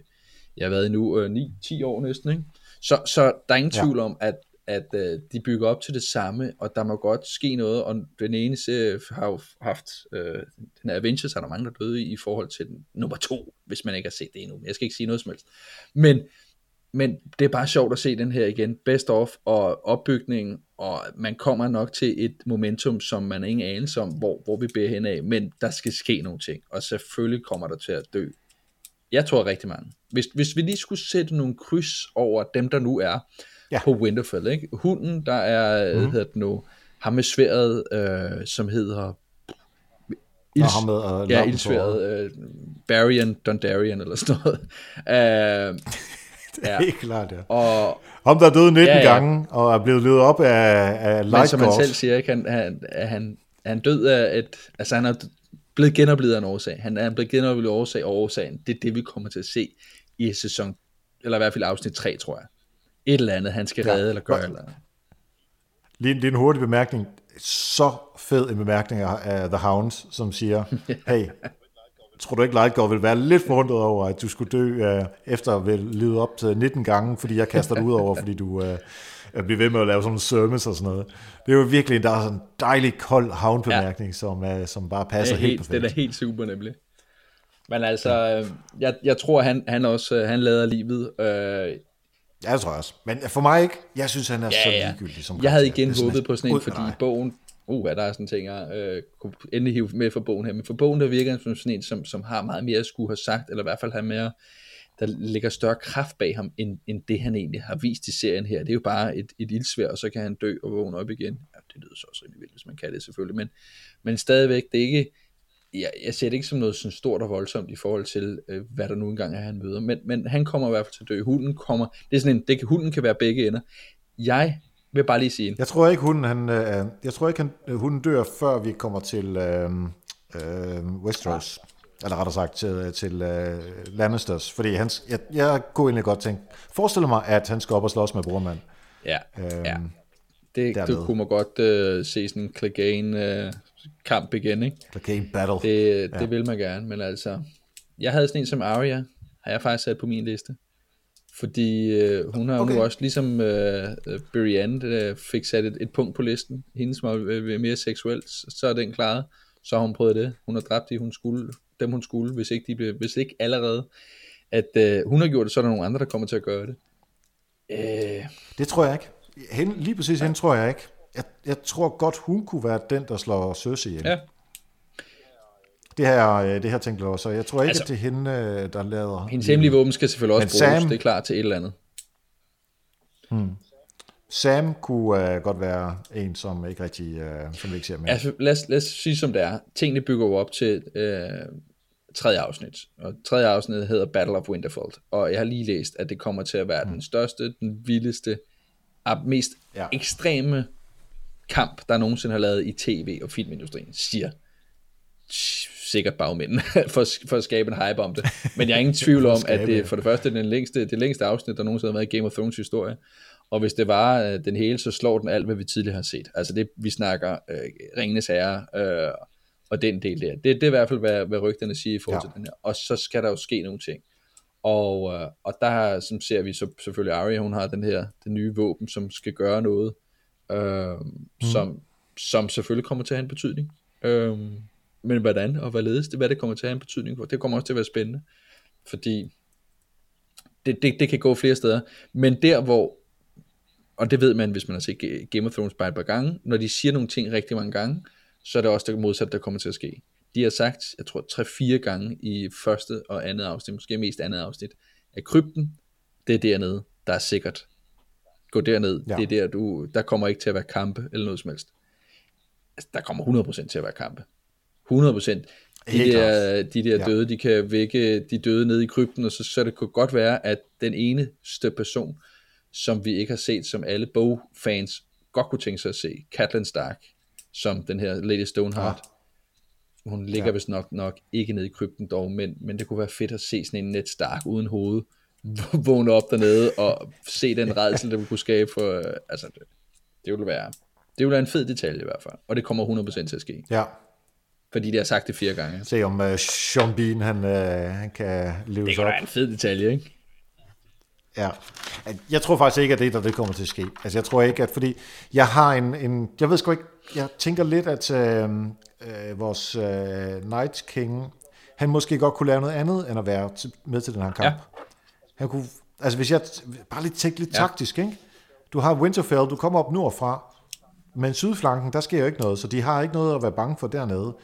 jeg har været nu øh, 9-10 år næsten, ikke? Så, så der er ingen tvivl ja. om, at, at øh, de bygger op til det samme, og der må godt ske noget, og den ene serie har jo haft, øh, den her Avengers har der mange, der døde i, i forhold til den, nummer to, hvis man ikke har set det endnu. Jeg skal ikke sige noget som helst. Men, men det er bare sjovt at se den her igen, best of, og opbygningen, og man kommer nok til et momentum, som man ingen anelse om, hvor, hvor vi beder hen af, men der skal ske nogle ting, og selvfølgelig kommer der til at dø. Jeg tror rigtig mange. Hvis, hvis vi lige skulle sætte nogle kryds over dem, der nu er ja. På Winterfell, ikke? hunden, der er, mm. hedder det nu, ham med sværet, øh, som hedder Og ham med og ja, ildsværet, øh, Barian Dondarrion eller sådan noget. (laughs) Øh, (laughs) Ja. ja. Helt klart, ja. og Ham, der er døde 19 Ja, ja, gange, og er blevet ledet op af, af Men Light som han selv siger, ikke, han, han, han, han død af et, altså han er blevet genoplevet af en årsag. Han er blevet genoplevet af årsag, og årsagen, det er det, vi kommer til at se i sæson, eller i hvert fald afsnit 3, tror jeg. Et eller andet, han skal Ja. redde eller gøre. Eller. Lige, lige en hurtig bemærkning. Så fed en bemærkning af The Hounds, som siger, (laughs) hey, tror du ikke Lightgård vil være lidt forundret over, at du skulle dø uh, efter at have levet op til 19 gange, fordi jeg kaster dig ud over, fordi du uh, bliver ved med at lave sådan en service og sådan noget. Det er jo virkelig, der er sådan en dejlig kold hound-bemærkning, ja. som, uh, som bare passer er, helt, helt, perfekt. det er helt super nemlig. Men altså, øh, jeg, jeg tror, han, han også øh, han lader livet. Øh, Ja, det tror jeg også. Men for mig ikke, jeg synes, han er så ja, ja. ligegyldig som Jeg havde igen håbet på sådan en, fordi bogen, uh, der er sådan en ting, jeg øh, kunne endelig hive med for bogen her, men for bogen, der virker han som sådan en, som, som har meget mere at skulle have sagt, eller i hvert fald have mere, der ligger større kraft bag ham, end, end det han egentlig har vist i serien her. Det er jo bare et, et ildsvær, og så kan han dø og vågne op igen. Ja, det lyder så også rimelig vildt, hvis man kan det selvfølgelig, men, men stadigvæk, det er ikke, jeg, jeg ser det ikke som noget sådan stort og voldsomt i forhold til, øh, hvad der nu engang er, han møder. Men, men han kommer i hvert fald til at dø. Hunden kommer, det er sådan en, det kan, hunden kan være begge ender. Jeg vil bare lige sige, Jeg tror ikke, hunden, han, øh, jeg tror ikke, han, øh, hunden dør, før vi kommer til øh, øh, Westeros. Eller rettere sagt til, til øh, Lannisters. Fordi han, jeg, jeg kunne egentlig godt tænke, forestille mig, at han skal op og slås med brormand. Ja, Øhm, ja. Det, dernede. du kunne man godt øh, se sådan en Clegane øh, kamp igen, ikke? En battle. Det, det vil man gerne, men altså, jeg havde sådan en som Arya, har jeg faktisk sat på min liste. Fordi øh, hun har okay. Nu også, ligesom øh, øh, Brienne øh, fik sat et, et punkt på listen, hendes var øh, mere seksuelt, så er den klaret. Så har hun prøvet det. Hun har dræbt de, hun skulle, dem hun skulle, hvis ikke, de blev, hvis ikke allerede. At øh, hun har gjort det, så er der nogle andre, der kommer til at gøre det. Øh, Det tror jeg ikke. Hende, lige præcis hende tror jeg ikke. Jeg, jeg tror godt, hun kunne være den, der slår Cersei ihjel. ja, Det her, øh, det her tænkte jeg også. Jeg tror ikke, Altså- at det er hende, øh, der lader... hendes hemmelige våben skal selvfølgelig også bruges, Sam- det er klar til et eller andet. Sam kunne uh, godt være en, som ikke rigtig, uh, som vi ikke ser med. Altså, lad os, lad os sige som det er. Tingene bygger jo op til øh, tredje afsnit. Og tredje afsnit hedder Battle of Winterfell. Og jeg har lige læst, at det kommer til at være mm. den største, den vildeste, og mest. Ja. ekstreme kamp, der nogensinde har lavet i tv- og filmindustrien, siger sikkert bagmændene, (laughs) for, for at skabe en hype om det. Men jeg er ingen (laughs) tvivl om, at det for det første er den længste, det længste afsnit, der nogensinde har været i Game of Thrones historie. Og hvis det var øh, den hele, så slår den alt, hvad vi tidligere har set. Altså det, vi snakker øh, Ringenes Herre øh, og den del der. Det, det er i hvert fald, hvad, hvad rygterne siger i forhold. Ja. til den her. Og så skal der jo ske nogle ting. Og, øh, og der som ser vi så selvfølgelig Arya, hun har den her, den nye våben, som skal gøre noget, øh, mm. som, som selvfølgelig kommer til at have en betydning. Øh, men hvordan og hvorledes, det, hvad det kommer til at have en betydning for, det kommer også til at være spændende. Fordi det, det, det kan gå flere steder. Men der hvor, og det ved man, hvis man har set Ga- Game of Thrones bare et par gange, når de siger nogle ting rigtig mange gange, så er det også det modsatte, der kommer til at ske. De har sagt, jeg tror 3-4 gange i første og andet afsnit, måske mest andet afsnit, at krypten, det er dernede, der er sikkert. Gå derned. Ja. det er der, du, der kommer ikke til at være kampe eller noget som helst. Altså, der kommer 100% til at være kampe. 100%. De Helt der, de der Ja. døde, de kan vække de døde nede i krypten, og så, så det kunne godt være, at den eneste person, som vi ikke har set, som alle bogfans godt kunne tænke sig at se, Catelyn Stark, som den her Lady Stoneheart, ja. hun ligger ja. Ja. vist nok, nok ikke nede i krypten dog, men, men det kunne være fedt at se sådan en Ned Stark uden hoved, vågne op dernede og se den redsel, der kunne skabe for, øh, altså det, det ville være, det ville være en fed detalje i hvert fald, og det kommer 100% til at ske, Ja, fordi de har sagt det fire gange. se om uh, Sean Bean, han, uh, han kan leve Det sig op. være en fed detalje, ikke? Ja. Jeg tror faktisk ikke, at det er, der det kommer til at ske. Altså, jeg tror ikke, at fordi jeg har en, en jeg ved sgu ikke, jeg tænker lidt, at øh, øh, vores øh, Night King, han måske godt kunne lave noget andet, end at være til, med til den her kamp. Ja. Han kunne, altså hvis jeg bare lige tænker lidt ja. taktisk, ikke? Du har Winterfell, du kommer op nordfra, men sydflanken, der sker jo ikke noget, så de har ikke noget at være bange for dernede.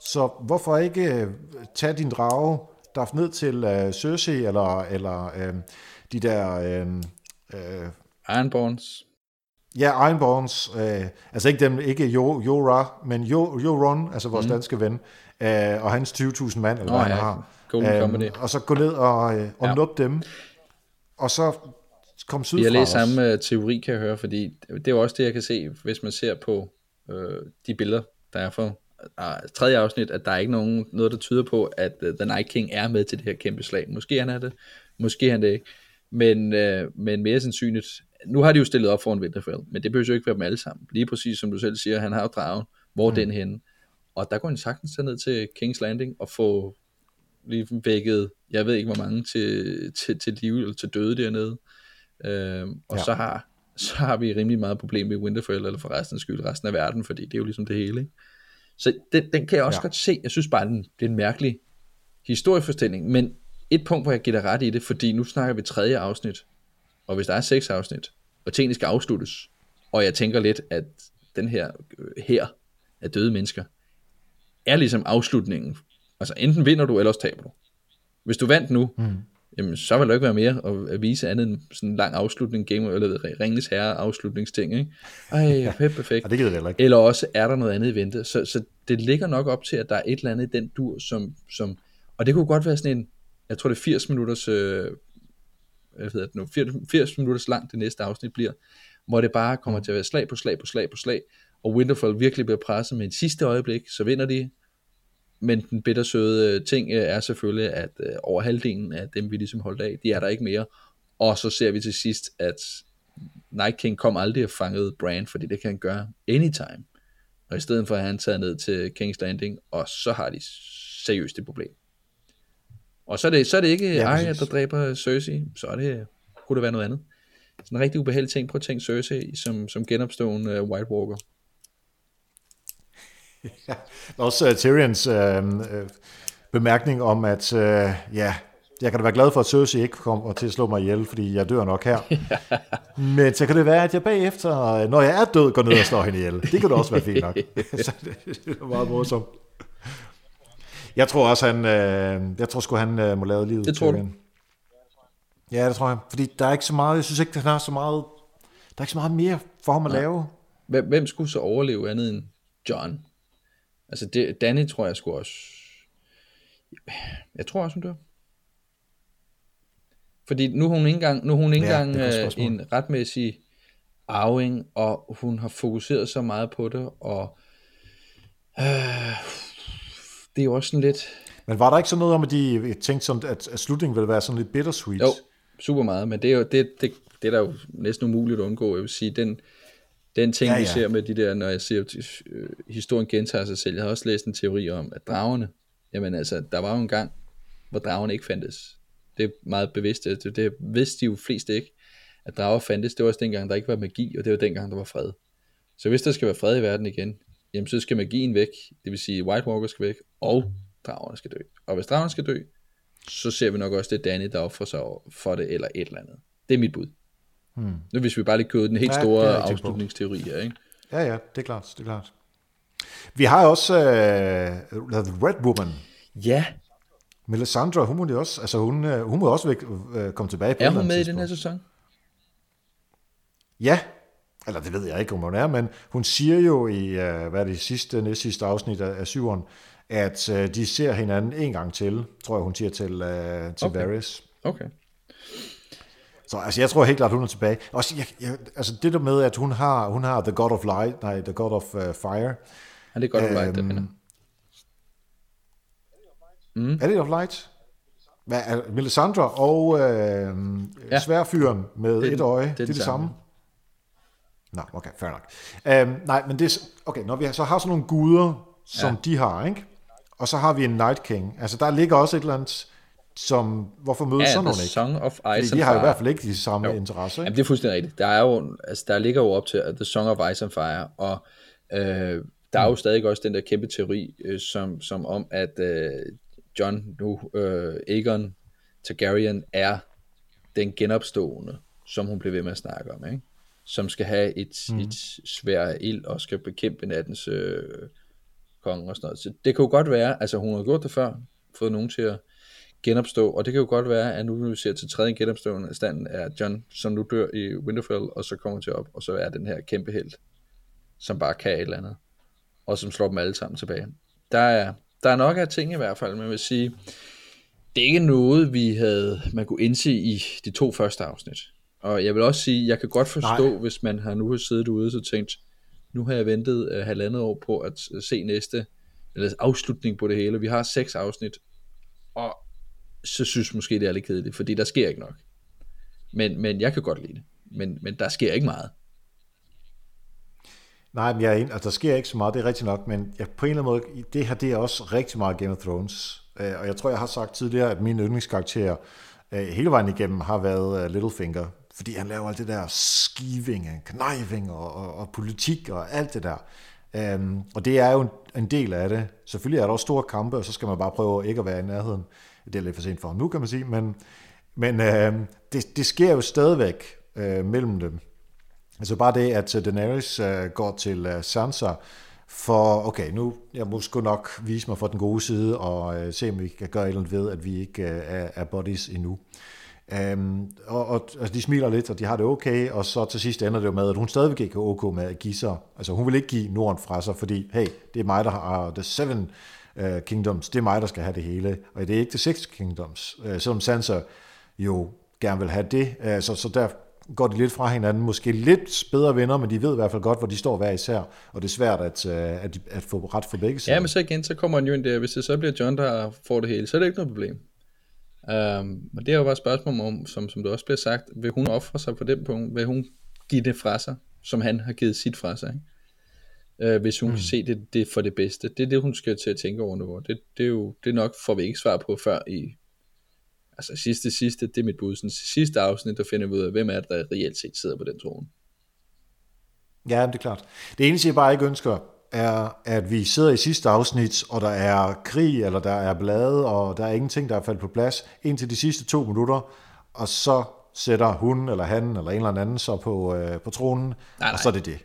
Så hvorfor ikke øh, tage din drage, der ned til øh, Cersei, eller, eller øh, de der... Øh, øh, Ironborns. Ja, Ironborns, øh, altså ikke dem, ikke jo, Jora, men jo, Joron, altså vores mm. danske ven, øh, og hans 20.000 mand, eller Nå, hvad ja, han har. Golden Company. og så gå ned og, øh, og Ja. nuppe dem, og så kom har læst også. samme uh, teori, kan jeg høre, fordi det er også det, jeg kan se, hvis man ser på øh, de billeder, der er uh, tredje afsnit, at der er ikke nogen, noget, der tyder på, at uh, The Night King er med til det her kæmpe slag. Måske han er det, måske er han det ikke. Men, øh, men mere sandsynligt, nu har de jo stillet op for en Winterfell, men det behøver jo ikke være dem alle sammen. Lige præcis som du selv siger, han har jo dragen. Hvor er den henne? Og der går han sagtens ned til King's Landing og få lige vækket, jeg ved ikke hvor mange til, til, til liv eller til døde dernede. Øhm, og. Ja. så, har, så har vi rimelig meget problem med Winterfell, eller for resten af skyld resten af verden, fordi det er jo ligesom det hele. Ikke? Så den, den kan jeg også ja. Godt se. Jeg synes bare, den, det er en mærkelig historiefortælling, men et punkt, hvor jeg giver dig ret i det, fordi nu snakker vi tredje afsnit, og hvis der er seks afsnit, og tingene skal afsluttes, og jeg tænker lidt, at den her øh, her af døde mennesker, er ligesom afslutningen. Altså enten vinder du, eller også taber du. Hvis du vandt nu, mm. Jamen, så vil der ikke være mere at, vise andet end sådan en lang afslutning, game, eller ved, Ringens Herre afslutningsting, ikke? Ej, (laughs) perfekt. Og det gider heller ikke. Eller også er der noget andet i vente. Så, så det ligger nok op til, at der er et eller andet i den dur, som, som og det kunne godt være sådan en, jeg tror det er 80 minutters, øh, hvad hedder det nu, 80, 80 minutters langt det næste afsnit bliver, hvor det bare kommer til at være slag på slag på slag på slag, og Winterfell virkelig bliver presset med en sidste øjeblik, så vinder de, men den bittersøde øh, ting øh, er selvfølgelig, at øh, over halvdelen af dem, vi ligesom holdt af, de er der ikke mere, og så ser vi til sidst, at Night King kom aldrig og fangede Bran, fordi det kan han gøre anytime. Og i stedet for at han taget ned til King's Landing, og så har de seriøst et problem. Og så er det, så er det ikke Ja, Arya, der dræber Cersei, så er det, kunne det være noget andet. Sådan en rigtig ubehagelig ting. Prøv at tænke Cersei som, som genopstående White Walker. Også uh, Tyrions uh, uh, bemærkning om, at uh, ja, jeg kan da være glad for, at Cersei ikke kommer til at slå mig ihjel, fordi jeg dør nok her. (laughs) Men så kan det være, at jeg bagefter, øh, når jeg er død, går ned og slår hende ihjel. Det kan da også være fint nok. (laughs) så det, det er meget morsomt. Jeg tror også, han, øh, jeg tror sgu, han øh, må lade livet. Det tror du? Ja, det tror jeg. Fordi der er ikke så meget, jeg synes ikke, han har så meget, der er ikke så meget mere for ham at lave. Hvem, hvem skulle så overleve andet end John? Altså, det, Danny tror jeg skulle også... Jeg tror også, hun dør. Fordi nu er hun ikke engang, nu er hun ikke Ja, engang øh, en retmæssig arving, og hun har fokuseret så meget på det, og øh, det er jo også sådan lidt, Men var der ikke sådan noget om, at de tænkte, sådan, at, at slutningen ville være sådan lidt bittersweet? Jo, super meget, men det er jo det, det, det er der jo næsten umuligt at undgå. Jeg vil sige, den, den ting, ja, Ja, vi ser med de der, når jeg siger, at øh, historien gentager sig selv. Jeg har også læst en teori om, at dragerne, jamen altså, der var jo en gang, hvor dragerne ikke fandtes. Det er meget bevidst, det, det vidste de jo flest ikke, at drager fandtes. Det var også dengang, der ikke var magi, og det var dengang, der var fred. Så hvis der skal være fred i verden igen, jamen så skal magien væk, det vil sige White Walker skal væk, og dragerne skal dø. Og hvis dragerne skal dø, så ser vi nok også, det Danny, der offrer sig for det, eller et eller andet. Det er mit bud. Hmm. Nu hvis vi bare lige kører den helt Ja, store afslutningsteori her, ikke? Ja, ja, det er klart, det er klart. Vi har også uh, The Red Woman. Ja, Melisandre, hun må jo også, altså hun, øh, hun må også væk, uh, komme tilbage på er hun med i andet den her tidspunkt. sæson? Ja, eller det ved jeg ikke, om hun er, men hun siger jo i, uh, hvad er det, sidste, næst sidste afsnit af, af syveren, at uh, de ser hinanden en gang til, tror jeg, hun siger til, uh, til okay. Varys. Okay. Så altså, jeg tror helt klart, hun er tilbage. Også, jeg, jeg, altså det der med, at hun har, hun har The God of Light, nej, The God of uh, Fire. Ja, det er godt, at øhm, der vinder. Mm. Er det of Light? Hvad, er Melisandre og øh, Ja. sværfyren med Det et øje, det er det er det samme. Nå, okay, fair nok. Øhm, nej, men det er, okay, når vi så har sådan nogle guder, som ja. de har, ikke? Og så har vi en Night King. Altså, der ligger også et eller andet, som, hvorfor mødes Ja, sådan nogle ikke? Song of Ice Fordi de har jo i Fire. hvert fald ikke de samme Jo. interesser, ikke? Jamen, det er fuldstændig rigtigt. Der, er jo, altså, der ligger jo op til The Song of Ice and Fire, og øh, der er jo stadig også den der kæmpe teori, øh, som, som om, at øh, John nu, øh, Aegon Targaryen, er den genopstående, som hun blev ved med at snakke om. Ikke? som skal have et, mm. et svær ild og skal bekæmpe nattens øh, konge og sådan noget. Så det jo godt være, altså hun har gjort det før, fået nogen til at genopstå, og det kan jo godt være, at nu når vi ser til tredje genopstående stand, er John, som nu dør i Winterfell, og så kommer til op, og så er den her kæmpe held, som bare kan et eller andet, og som slår dem alle sammen tilbage. Der er, der er nok af ting i hvert fald, jeg vil sige, det er ikke noget, vi havde, man kunne indse i de to første afsnit. Og jeg vil også sige, jeg kan godt forstå, Nej. hvis man har nu har siddet ude og tænkt, nu har jeg ventet uh, halvandet år på at se næste, eller afslutning på det hele. Vi har seks afsnit, og så synes måske, det er lidt kedeligt, fordi der sker ikke nok. Men, men jeg kan godt lide det. Men, men der sker ikke meget. Nej, men jeg er ind, altså, der sker ikke så meget, det er rigtigt nok, men jeg, på en eller anden måde, det her det er også rigtig meget Game of Thrones. Øh, og jeg tror, jeg har sagt tidligere, at min yndlingskarakter øh, hele vejen igennem har været øh, Littlefinger, fordi han laver alt det der skiving, kniving og, og, og politik og alt det der. Um, og det er jo en, en del af det. Selvfølgelig er der også store kampe, og så skal man bare prøve ikke at være i nærheden. Det er lidt for sent for ham nu, kan man sige, men, men øh, det, det sker jo stadigvæk øh, mellem dem. Altså bare det, at øh, Daenerys øh, går til øh, Sansa, for okay, nu jeg må sgu nok vise mig for den gode side, og øh, se om vi kan gøre et eller andet ved, at vi ikke øh, er, er bodies endnu. Øhm, og, og altså, de smiler lidt, og de har det okay, og så til sidst ender det jo med, at hun stadigvæk ikke er okay med at give sig. Altså hun vil ikke give Norden fra sig, fordi hey, det er mig, der har øh, The Seven uh, Kingdoms, det er mig, der skal have det hele, og det er ikke The Six Kingdoms, uh, selvom Sansa jo gerne vil have det, uh, så, så der går de lidt fra hinanden, måske lidt bedre venner, men de ved i hvert fald godt, hvor de står hver især, og det er svært at, at, at få ret for begge sider. Ja, men så igen, så kommer han jo ind der, hvis det så bliver John, der får det hele, så er det ikke noget problem. Um, og det er jo bare et spørgsmål om, som, som det også bliver sagt, vil hun ofre sig på den punkt? Vil hun give det fra sig, som han har givet sit fra sig? Ikke? Uh, hvis hun mm. kan se det, det for det bedste. Det er det, hun skal til at tænke over nu. Det, det er jo det er nok, får vi ikke svar på før i altså sidste, sidste, det er mit bud, sådan, sidste afsnit, der finder vi ud af, hvem er det, der reelt set sidder på den trone. Ja, det er klart. Det eneste, jeg bare ikke ønsker, er, at vi sidder i sidste afsnit, og der er krig, eller der er blade, og der er ingenting, der er faldet på plads, indtil de sidste to minutter, og så sætter hun, eller han, eller en eller anden så på, øh, på tronen, nej, nej. og så er det det.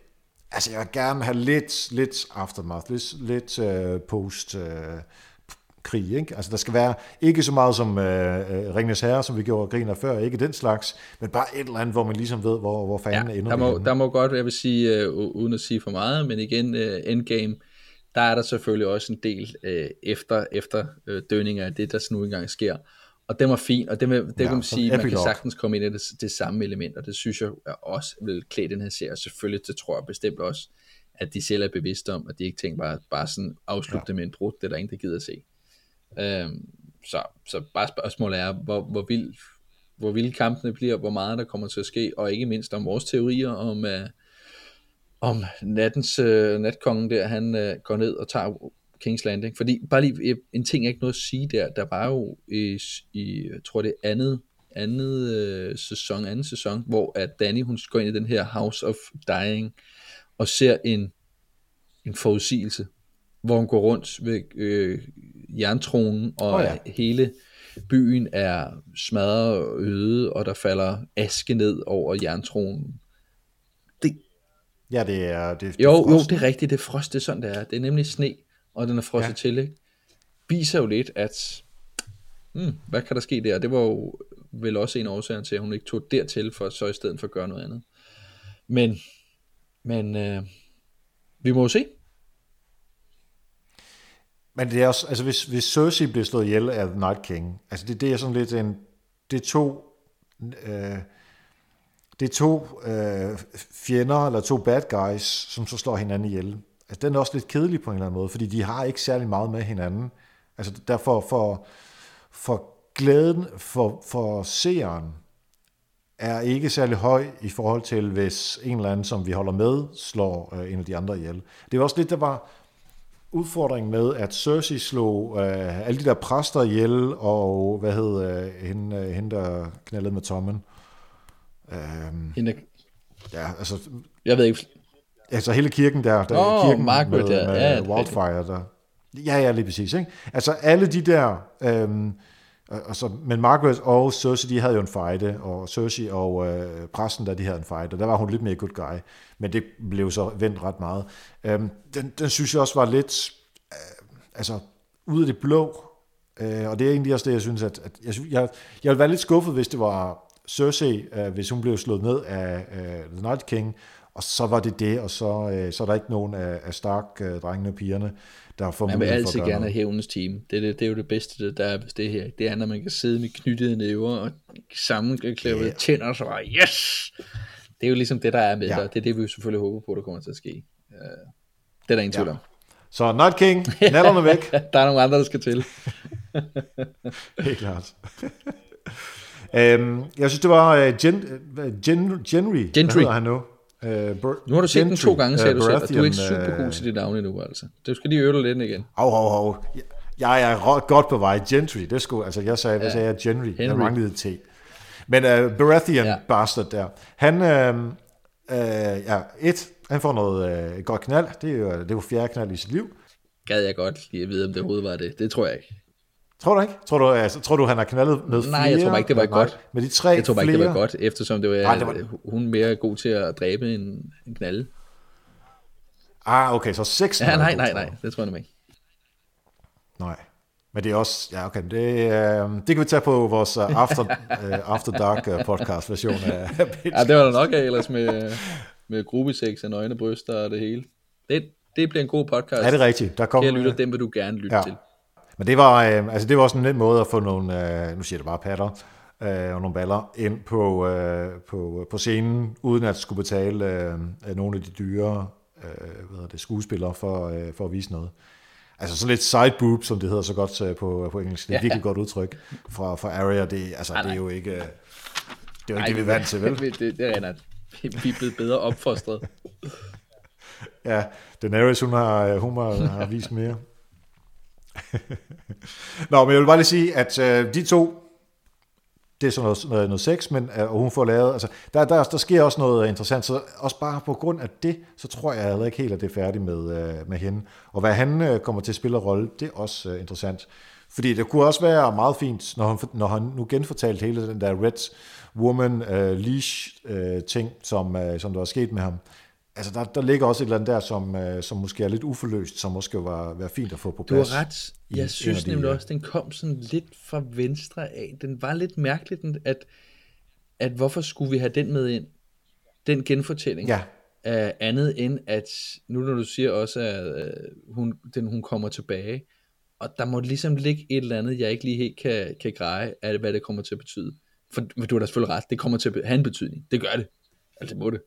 Altså, jeg vil gerne have lidt, lidt aftermath, lidt, lidt uh, post, uh, krig. Ikke? Altså der skal være ikke så meget som øh, Ringnes Herre, som vi gjorde griner før, ikke den slags, men bare et eller andet, hvor man ligesom ved, hvor, hvor fanden ja, ender der må, der må godt, jeg vil sige, øh, uden at sige for meget, men igen, øh, Endgame, der er der selvfølgelig også en del øh, efter, efter øh, dønninger af det, der nu engang sker. Og det var fint, og det, med, det ja, kan man sige, man kan sagtens komme ind i det, det samme element, og det synes jeg også vil klæde den her serie, selvfølgelig, det tror jeg bestemt også, at de selv er bevidste om, at de ikke tænker bare, bare sådan afslutte ja. med en brud, det er der ingen, der gider at se. Øhm, så, så bare spørgsmålet er, hvor, hvor vild hvor vilde kampene bliver, hvor meget der kommer til at ske, og ikke mindst om vores teorier om, uh, om nattens uh, natkongen der, han uh, går ned og tager King's Landing. Fordi bare lige en ting, jeg ikke noget at sige der, der var jo i, i jeg tror det er andet, andet uh, sæson, anden sæson, hvor at Danny hun går ind i den her House of Dying, og ser en, en forudsigelse, hvor hun går rundt ved øh, jerntronen, og oh, ja. hele byen er smadret og øde, og der falder aske ned over jerntronen. Det... Ja, det er... Det, det jo, er jo, det er rigtigt, det er frost, det er sådan, det er. Det er nemlig sne, og den er frosset ja. til, ikke? Viser jo lidt, at hmm, hvad kan der ske der? Det var jo vel også en årsag til, at hun ikke tog dertil, for så i stedet for at gøre noget andet. Men, men øh, vi må jo se. Men det er også, altså hvis, hvis Cersei bliver slået ihjel af The Night King, altså det, det er sådan lidt en, det er to, øh, det er to øh, fjender, eller to bad guys, som så slår hinanden ihjel. Altså den er også lidt kedelig på en eller anden måde, fordi de har ikke særlig meget med hinanden. Altså derfor for, for glæden for, for seeren er ikke særlig høj i forhold til, hvis en eller anden, som vi holder med, slår øh, en af de andre ihjel. Det var også lidt, der var udfordring med, at Cersei slog øh, alle de der præster ihjel, og hvad hed øh, hende, øh, hende, der knaldede med Tommen? Øhm, hende... Ja, altså... Jeg ved ikke... Altså hele kirken der, der oh, kirken Margaret, med, med ja, Wildfire, der... Ja, ja, lige præcis. Ikke? Altså alle de der øhm, og, og så, men Margaret og Cersei, de havde jo en fight, og Cersei og øh, præsten, der de havde en fight, og der var hun lidt mere good guy, men det blev så vendt ret meget. Øhm, den, den synes jeg også var lidt, øh, altså, ude af det blå, øh, og det er egentlig også det, jeg synes, at, at jeg, jeg, jeg ville være lidt skuffet, hvis det var Cersei, øh, hvis hun blev slået ned af øh, The Night King, og så var det det, og så, øh, så er der ikke nogen af, af Stark-drengene og pigerne, der får Man vil for altid gerne have hævnens team. Det, er det, det er jo det bedste, der er det her. Det er, når man kan sidde med knyttede næver og sammenklævede yeah. tænder, og så bare, yes! Det er jo ligesom det, der er med Ja. ja. det, er det, vi selvfølgelig håber på, der kommer til at ske. Uh, det er der ingen tvivl Ja. om. Så Night King, nallerne væk, (laughs) Der er nogle andre, der skal til. (laughs) helt klart. øhm, jeg synes, det var uh, Gen, uh, Gen, Genry, hvad Gentry. hedder han nu? Uh, Nu har du set den to gange, sagde øh, du selv, og du er ikke super god øh, til dit navn endnu, altså. Du skal lige øve dig lidt igen. Hov, hov, hov. Jeg- Jeg er godt på vej. Gentry, det skulle, altså jeg sagde, hvad Ja. sagde jeg? Genry. Jeg Henry. manglede et T. Men uh, Baratheon ja. Bastard der, han, øh, øh, ja, et, han får noget øh, godt knald. Det er jo, det er jo fjerde knald i sit liv. Gad jeg godt lige at vide, om det overhovedet var det. Det tror jeg ikke. Tror du ikke? Tror du, altså, tror du han har knaldet med flere? Nej, jeg tror bare ikke, det var Nej, godt. Med de tre Jeg tror bare ikke, det var godt, eftersom det var, Nej, det var- hun mere god til at dræbe en, en knalde. Ah, okay, så seks. Ja, nej, nej, nej, det tror jeg ikke. Nej. Men det er også, ja okay, det, øh, det kan vi tage på vores uh, After, uh, (laughs) After Dark uh, podcast version af Ja, det var der nok af ellers med, med gruppesex og nøgne bryster og det hele. Det, det bliver en god podcast. Er det rigtigt? Der kom, Kære lytter, dem vil du gerne lytte ja. til. Men det var, øh, altså det var også en nem måde at få nogle, øh, nu siger det bare patter, øh, og nogle baller ind på, øh, på, på scenen, uden at skulle betale øh, nogle af de dyre øh, hvad det, skuespillere for, øh, for at vise noget. Altså sådan lidt side boob, som det hedder så godt øh, på, på engelsk. Det er et Ja. virkelig godt udtryk fra, fra Aria. Det, altså, Nej, det er jo ikke, øh, det er jo ikke det, vi er vant til, vel? det, (laughs) det, det er rent, vi er blevet bedre opfostret. (laughs) Ja, Daenerys, hun har, hun har, har vist mere. (laughs) Nå, men jeg vil bare lige sige, at øh, de to, det er sådan noget, noget, noget sex, men øh, og hun får lavet, altså, der, der, der sker også noget øh, interessant, så også bare på grund af det, så tror jeg heller ikke helt, at det er færdigt med, øh, med hende. Og hvad han øh, kommer til at spille rolle, det er også øh, interessant. Fordi det kunne også være meget fint, når han, når han nu genfortalte hele den der Red Woman øh, Leash øh, ting, som, øh, som der er sket med ham. Altså, der, der ligger også et eller andet der, som, øh, som måske er lidt uforløst, som måske var være fint at få på Du plads. har ret. i Jeg af synes de, nemlig øh, også, den kom sådan lidt fra venstre af. Den var lidt mærkelig, den, at, at hvorfor skulle vi have den med ind? Den genfortælling. Ja, uh, andet end at, nu når du siger også, at uh, hun, den, hun kommer tilbage, og der må ligesom ligge et eller andet, jeg ikke lige helt kan, kan greje, af hvad det kommer til at betyde. For, for du har da selvfølgelig ret, det kommer til at have en betydning. Det gør det. Altså det må det.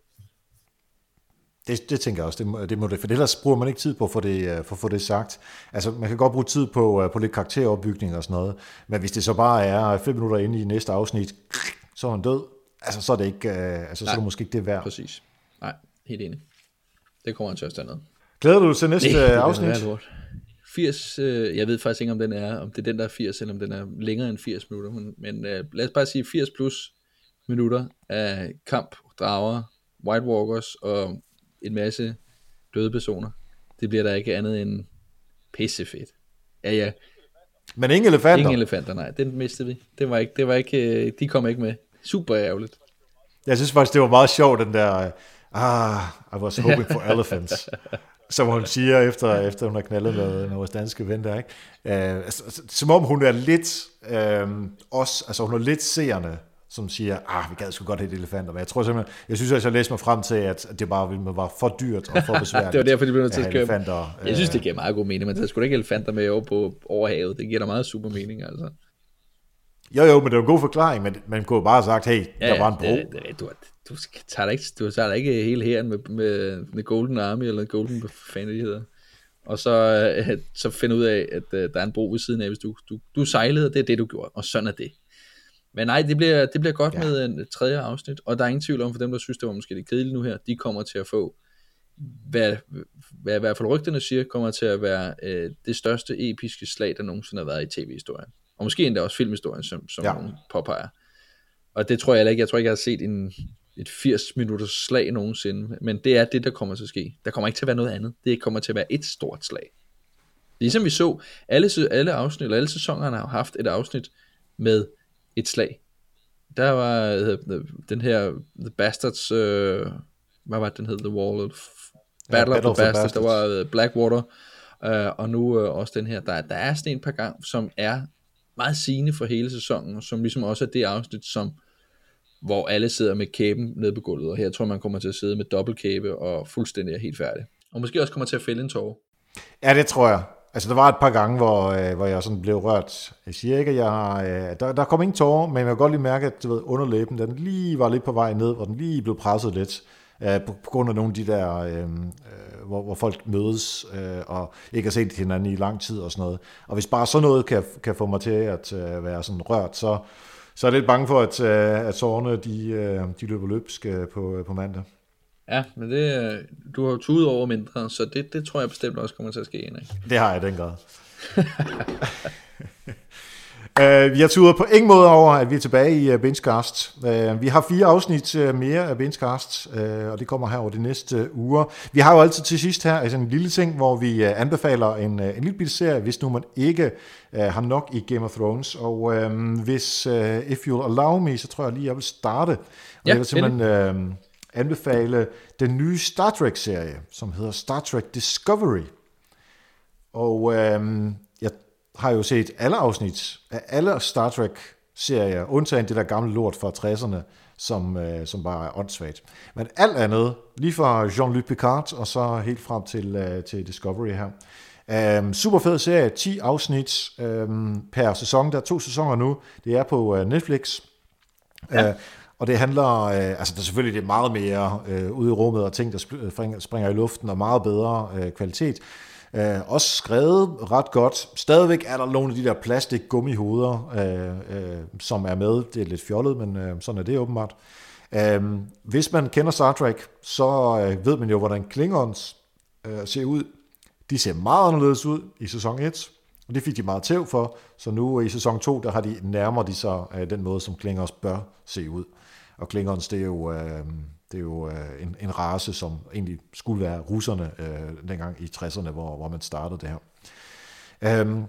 Det, det tænker jeg også, det må, det må det, for ellers bruger man ikke tid på at få det, øh, for at få det sagt. Altså, man kan godt bruge tid på, øh, på lidt karakteropbygning og sådan noget, men hvis det så bare er fem minutter inde i næste afsnit, så er han død, altså, så er det ikke, øh, altså, så er det måske ikke det værd. Præcis. Nej, helt enig. Det kommer han til at stå noget. Glæder du dig til næste (laughs) det bliver afsnit? værre lort. 80, øh, jeg ved faktisk ikke, om den er, om det er den, der er 80, eller om den er længere end 80 minutter, men, men øh, lad os bare sige 80 plus minutter af kamp, drager, White Walkers og en masse døde personer. Det bliver der ikke andet end pissefedt. Ja, ja. Men ingen elefanter. Ingen elefanter, nej. Den mistede vi. Det var ikke, det var ikke, øh, de kom ikke med. Super ærgerligt. Jeg synes faktisk, det var meget sjovt, den der, ah, I was hoping for elephants. (laughs) Som hun siger, efter, efter hun har knaldet med, vores danske ven der, ikke? Øh, altså, altså, som om hun er lidt, øh, også, altså hun er lidt seerne, som siger, ah, vi gad sgu godt have elefanter, men jeg tror simpelthen, jeg synes også, jeg læste mig frem til, at det bare ville være for dyrt og for (laughs) besværligt. Det var derfor, de blev nødt til at skrive. elefanter. Jeg synes, øh, det giver meget god mening, men der skulle ikke elefanter med over på over havet. Det giver da meget super mening, altså. Jo, jo, men det var en god forklaring, men man kunne jo bare have sagt, hey, der var en bro. Det, det, du, du, tager da ikke, du tager da ikke hele hæren med, med, med Golden Army, eller Golden, hvad fanden det hedder. Og så, øh, så finde ud af, at øh, der er en bro ved siden af, hvis du, du, du sejlede, det er det, du gjorde, og sådan er det. Men nej, det bliver, det bliver godt Ja. med en et tredje afsnit, og der er ingen tvivl om, for dem, der synes, det var måske lidt kedeligt nu her, de kommer til at få, hvad, hvad i hvert fald rygterne siger, kommer til at være øh, det største episke slag, der nogensinde har været i tv-historien. Og måske endda også filmhistorien, som, som Ja. nogen påpeger. Og det tror jeg ikke. Jeg tror ikke, jeg har set en, et 80 minutters slag nogensinde. Men det er det, der kommer til at ske. Der kommer ikke til at være noget andet. Det kommer til at være et stort slag. Ligesom vi så, alle, alle afsnit, eller alle sæsonerne har haft et afsnit, med et slag. Der var uh, den her The Bastards, uh, hvad var det, den hed? The Wall of Battle, ja, Battle of the Bastards, der var uh, Blackwater, uh, og nu uh, også den her. Der, der er sådan en par gang, som er meget sigende for hele sæsonen, og som ligesom også er det afsnit, som hvor alle sidder med kæben nede på gulvet, og her tror man kommer til at sidde med dobbeltkæbe og fuldstændig er helt færdig. Og måske også kommer til at fælde en tårer. Ja, det tror jeg. Altså, der var et par gange, hvor, øh, hvor jeg sådan blev rørt. Jeg siger ikke, at jeg har... Øh, der, der kom ingen tårer, men jeg kan godt lige mærke, at du ved, underlæben, den lige var lidt på vej ned, hvor den lige blev presset lidt. Øh, på, på grund af nogle af de der, øh, øh, hvor, hvor folk mødes øh, og ikke har set hinanden i lang tid og sådan noget. Og hvis bare sådan noget kan, kan få mig til at øh, være sådan rørt, så, så er jeg lidt bange for, at, øh, at sårene de, øh, de løber løbsk øh, på, øh, på mandag. Ja, men det, du har jo tudet over mindre, så det, det tror jeg bestemt også kommer til at ske. Ikke? Det har jeg den grad. Uh, (laughs) vi har turet på ingen måde over, at vi er tilbage i uh, Benchcast. Uh, vi har fire afsnit uh, mere af Benchcast, uh, og det kommer her over de næste uh, uger. Vi har jo altid til sidst her altså en lille ting, hvor vi uh, anbefaler en, uh, en lille bitte serie, hvis nu man ikke uh, har nok i Game of Thrones. Og uh, hvis, uh, if you'll allow me, så tror jeg lige, jeg vil starte. Og ja, jeg vil simpelthen uh, anbefale den nye Star Trek-serie, som hedder Star Trek Discovery. Og uh, jeg har jo set alle afsnit af alle Star Trek-serier, undtagen det der gamle lort fra 60'erne, som, øh, som bare er åndssvagt. Men alt andet, lige fra Jean-Luc Picard og så helt frem til, øh, til Discovery her. Um, super fed serie, 10 afsnit um, per sæson. Der er to sæsoner nu. Det er på uh, Netflix. Ja. Uh, og det handler, øh, altså det er selvfølgelig det er meget mere øh, ude i rummet og ting, der øh, springer, springer i luften og meget bedre øh, kvalitet. Øh, også skrevet ret godt. Stadigvæk er der nogle af de der plastik gummihoveder, øh, øh, som er med. Det er lidt fjollet, men øh, sådan er det åbenbart. Øh, hvis man kender Star Trek, så øh, ved man jo, hvordan Klingons øh, ser ud. De ser meget anderledes ud i sæson 1, og det fik de meget tæv for, så nu i sæson 2, der har de nærmer de sig øh, den måde, som Klingons bør se ud. Og Klingons, det er jo... Øh, det er jo øh, en, en race, som egentlig skulle være russerne øh, dengang i 60'erne, hvor, hvor man startede det her. Øhm,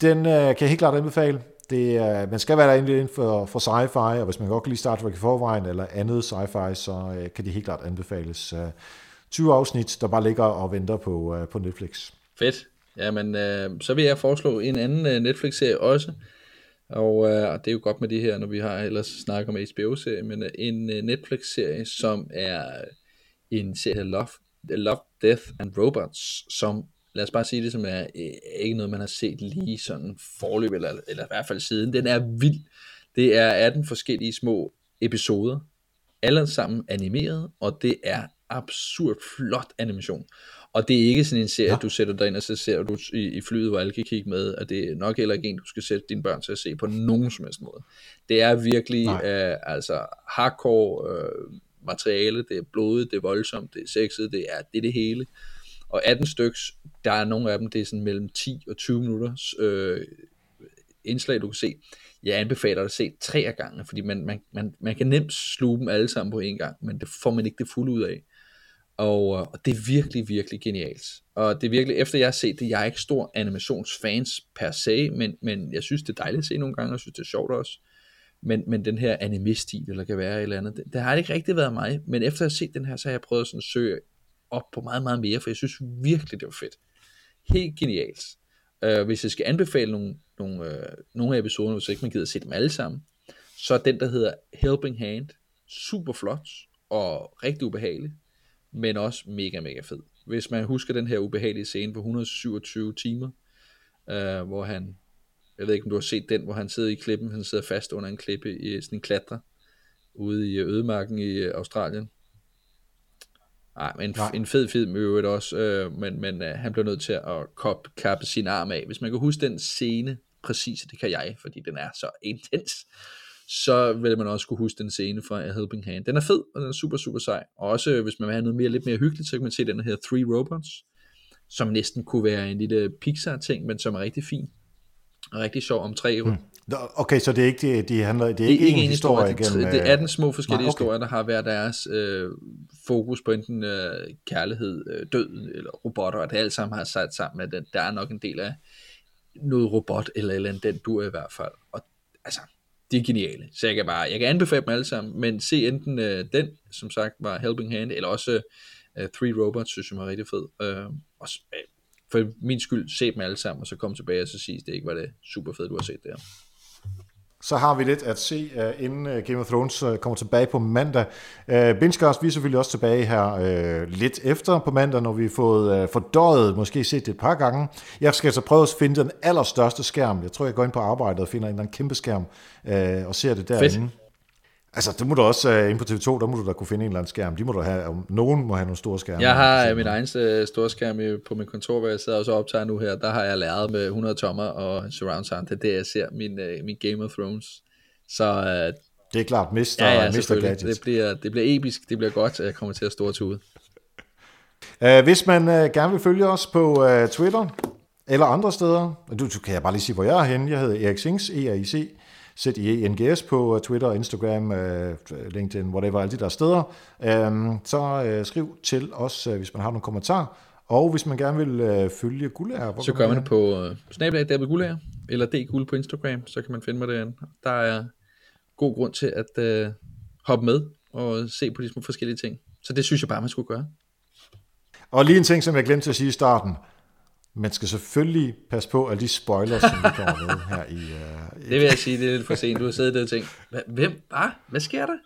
den øh, kan jeg helt klart anbefale. Det, øh, man skal være der inden for, for sci-fi, og hvis man godt kan lide Star Trek i forvejen, eller andet sci-fi, så øh, kan det helt klart anbefales. Øh, 20 afsnit, der bare ligger og venter på, øh, på Netflix. Fedt. Jamen, øh, så vil jeg foreslå en anden øh, Netflix-serie også, og, øh, og det er jo godt med det her, når vi har ellers snakket om HBO-serie, men øh, en øh, Netflix-serie, som er øh, en serie Love, Love, Death and Robots, som lad os bare sige det, som er øh, ikke noget, man har set lige sådan forløb, eller, eller i hvert fald siden. Den er vild. Det er 18 forskellige små episoder, alle sammen animeret, og det er absurd flot animation. Og det er ikke sådan en serie, ja. du sætter dig ind, og så ser du i, i flyet, hvor alle kan kigge med, og det er nok heller ikke en, du skal sætte dine børn til at se på nogen som helst måde. Det er virkelig øh, altså hardcore øh, materiale, det er blodet, det er voldsomt, det er sexet, det er det, det hele. Og 18 styks, der er nogle af dem, det er sådan mellem 10 og 20 minutter øh, indslag, du kan se. Jeg anbefaler dig at se tre af gange, fordi man, man, man, man kan nemt sluge dem alle sammen på en gang, men det får man ikke det fulde ud af. Og, øh, og det er virkelig, virkelig genialt. Og det er virkelig, efter jeg har set det, jeg er ikke stor animationsfans per se, men, men jeg synes, det er dejligt at se nogle gange, og jeg synes, det er sjovt også. Men, men den her anime-stil, eller kan være et eller andet, det, det har ikke rigtig været mig. Men efter jeg har set den her, så har jeg prøvet sådan at søge op på meget, meget mere, for jeg synes virkelig, det var fedt. Helt genialt. Uh, hvis jeg skal anbefale nogle, nogle, uh, nogle af episoderne, hvis ikke man gider at se dem alle sammen, så er den, der hedder Helping Hand, super flot og rigtig ubehagelig men også mega, mega fed. Hvis man husker den her ubehagelige scene på 127 timer, øh, hvor han, jeg ved ikke om du har set den, hvor han sidder i klippen, han sidder fast under en klippe i sådan en klatre, ude i ødemarken i øh, Australien. Ej, men en, Nej. en fed film i øvrigt også, øh, men, men øh, han bliver nødt til at kop, kappe sin arm af. Hvis man kan huske den scene præcis, det kan jeg, fordi den er så (laughs) intens, så vil man også kunne huske den scene fra A Helping Hand. Den er fed, og den er super, super sej. Og også, hvis man vil have noget mere, lidt mere hyggeligt, så kan man se den her Three Robots, som næsten kunne være en lille Pixar-ting, men som er rigtig fin. Og rigtig sjov om tre hmm. Okay, så det er ikke, de, de handler, det er det er ikke, ikke en historie, historie igennem... Det er den små forskellige nej, okay. historier, der har hver deres øh, fokus på enten øh, kærlighed, øh, død eller robotter, og det alt sammen har sat sammen med, at der er nok en del af noget robot eller eller andet, den du er i hvert fald. Og altså, de er geniale. Så jeg kan bare, jeg kan anbefale dem alle sammen, men se enten øh, den, som sagt var Helping Hand, eller også øh, Three Robots, synes jeg var rigtig fed. Øh, og, øh, for min skyld, se dem alle sammen, og så kom tilbage og så sige, det ikke var det super fedt, du har set der. Så har vi lidt at se, uh, inden uh, Game of Thrones uh, kommer tilbage på mandag. Uh, Bingecast, vi er selvfølgelig også tilbage her uh, lidt efter på mandag, når vi har fået uh, fordøjet, måske set det et par gange. Jeg skal så prøve at finde den allerstørste skærm. Jeg tror, jeg går ind på arbejdet og finder en eller anden kæmpe skærm uh, og ser det derinde. Fedt. Altså, det må du også uh, ind på TV2, der må du da kunne finde en eller anden skærm. De må du have, om nogen må have nogle store skærme. Jeg har uh, min egen uh, store skærm på mit kontor, hvor jeg sidder og så optager nu her. Der har jeg læret med 100 tommer og surround sound. Det er det, jeg ser min, uh, min Game of Thrones. Så uh, det er klart, mister, ja, ja, mister gadgets. Det bliver, det bliver episk, det bliver godt, jeg kommer til at stå til ud. Uh, (laughs) hvis man uh, gerne vil følge os på uh, Twitter, eller andre steder, du, du kan jeg bare lige sige, hvor jeg er henne. Jeg hedder Erik Sings, E-R-I-C, ZIENGS på Twitter, Instagram, øh, LinkedIn, whatever, alle de der steder. Øhm, så øh, skriv til os, øh, hvis man har nogle kommentarer. Og hvis man gerne vil følge Gullager, så gør man det på uh, Snapchat David Gullager, eller Dguld på Instagram, så kan man finde mig derinde. Der er god grund til at hoppe med og se på de små forskellige ting. Så det synes jeg bare, man skulle gøre. Og lige en ting, som jeg glemte at sige i starten. Man skal selvfølgelig passe på alle de spoilers, som vi kommer med her i... Uh, (laughs) det vil jeg sige, det er lidt for sent. Du har siddet der og tænkt, hvem? Hvad? Hvad sker der?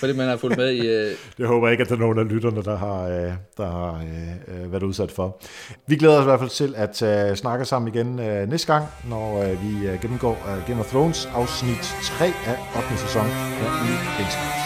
Fordi man har fulgt med i... Uh... Det håber jeg ikke, at der er nogen af lytterne, der har, uh, der har uh, været udsat for. Vi glæder os i hvert fald til at uh, snakke sammen igen uh, næste gang, når uh, vi uh, gennemgår uh, Game of Thrones afsnit 3 af 8. sæson her i Bingsen.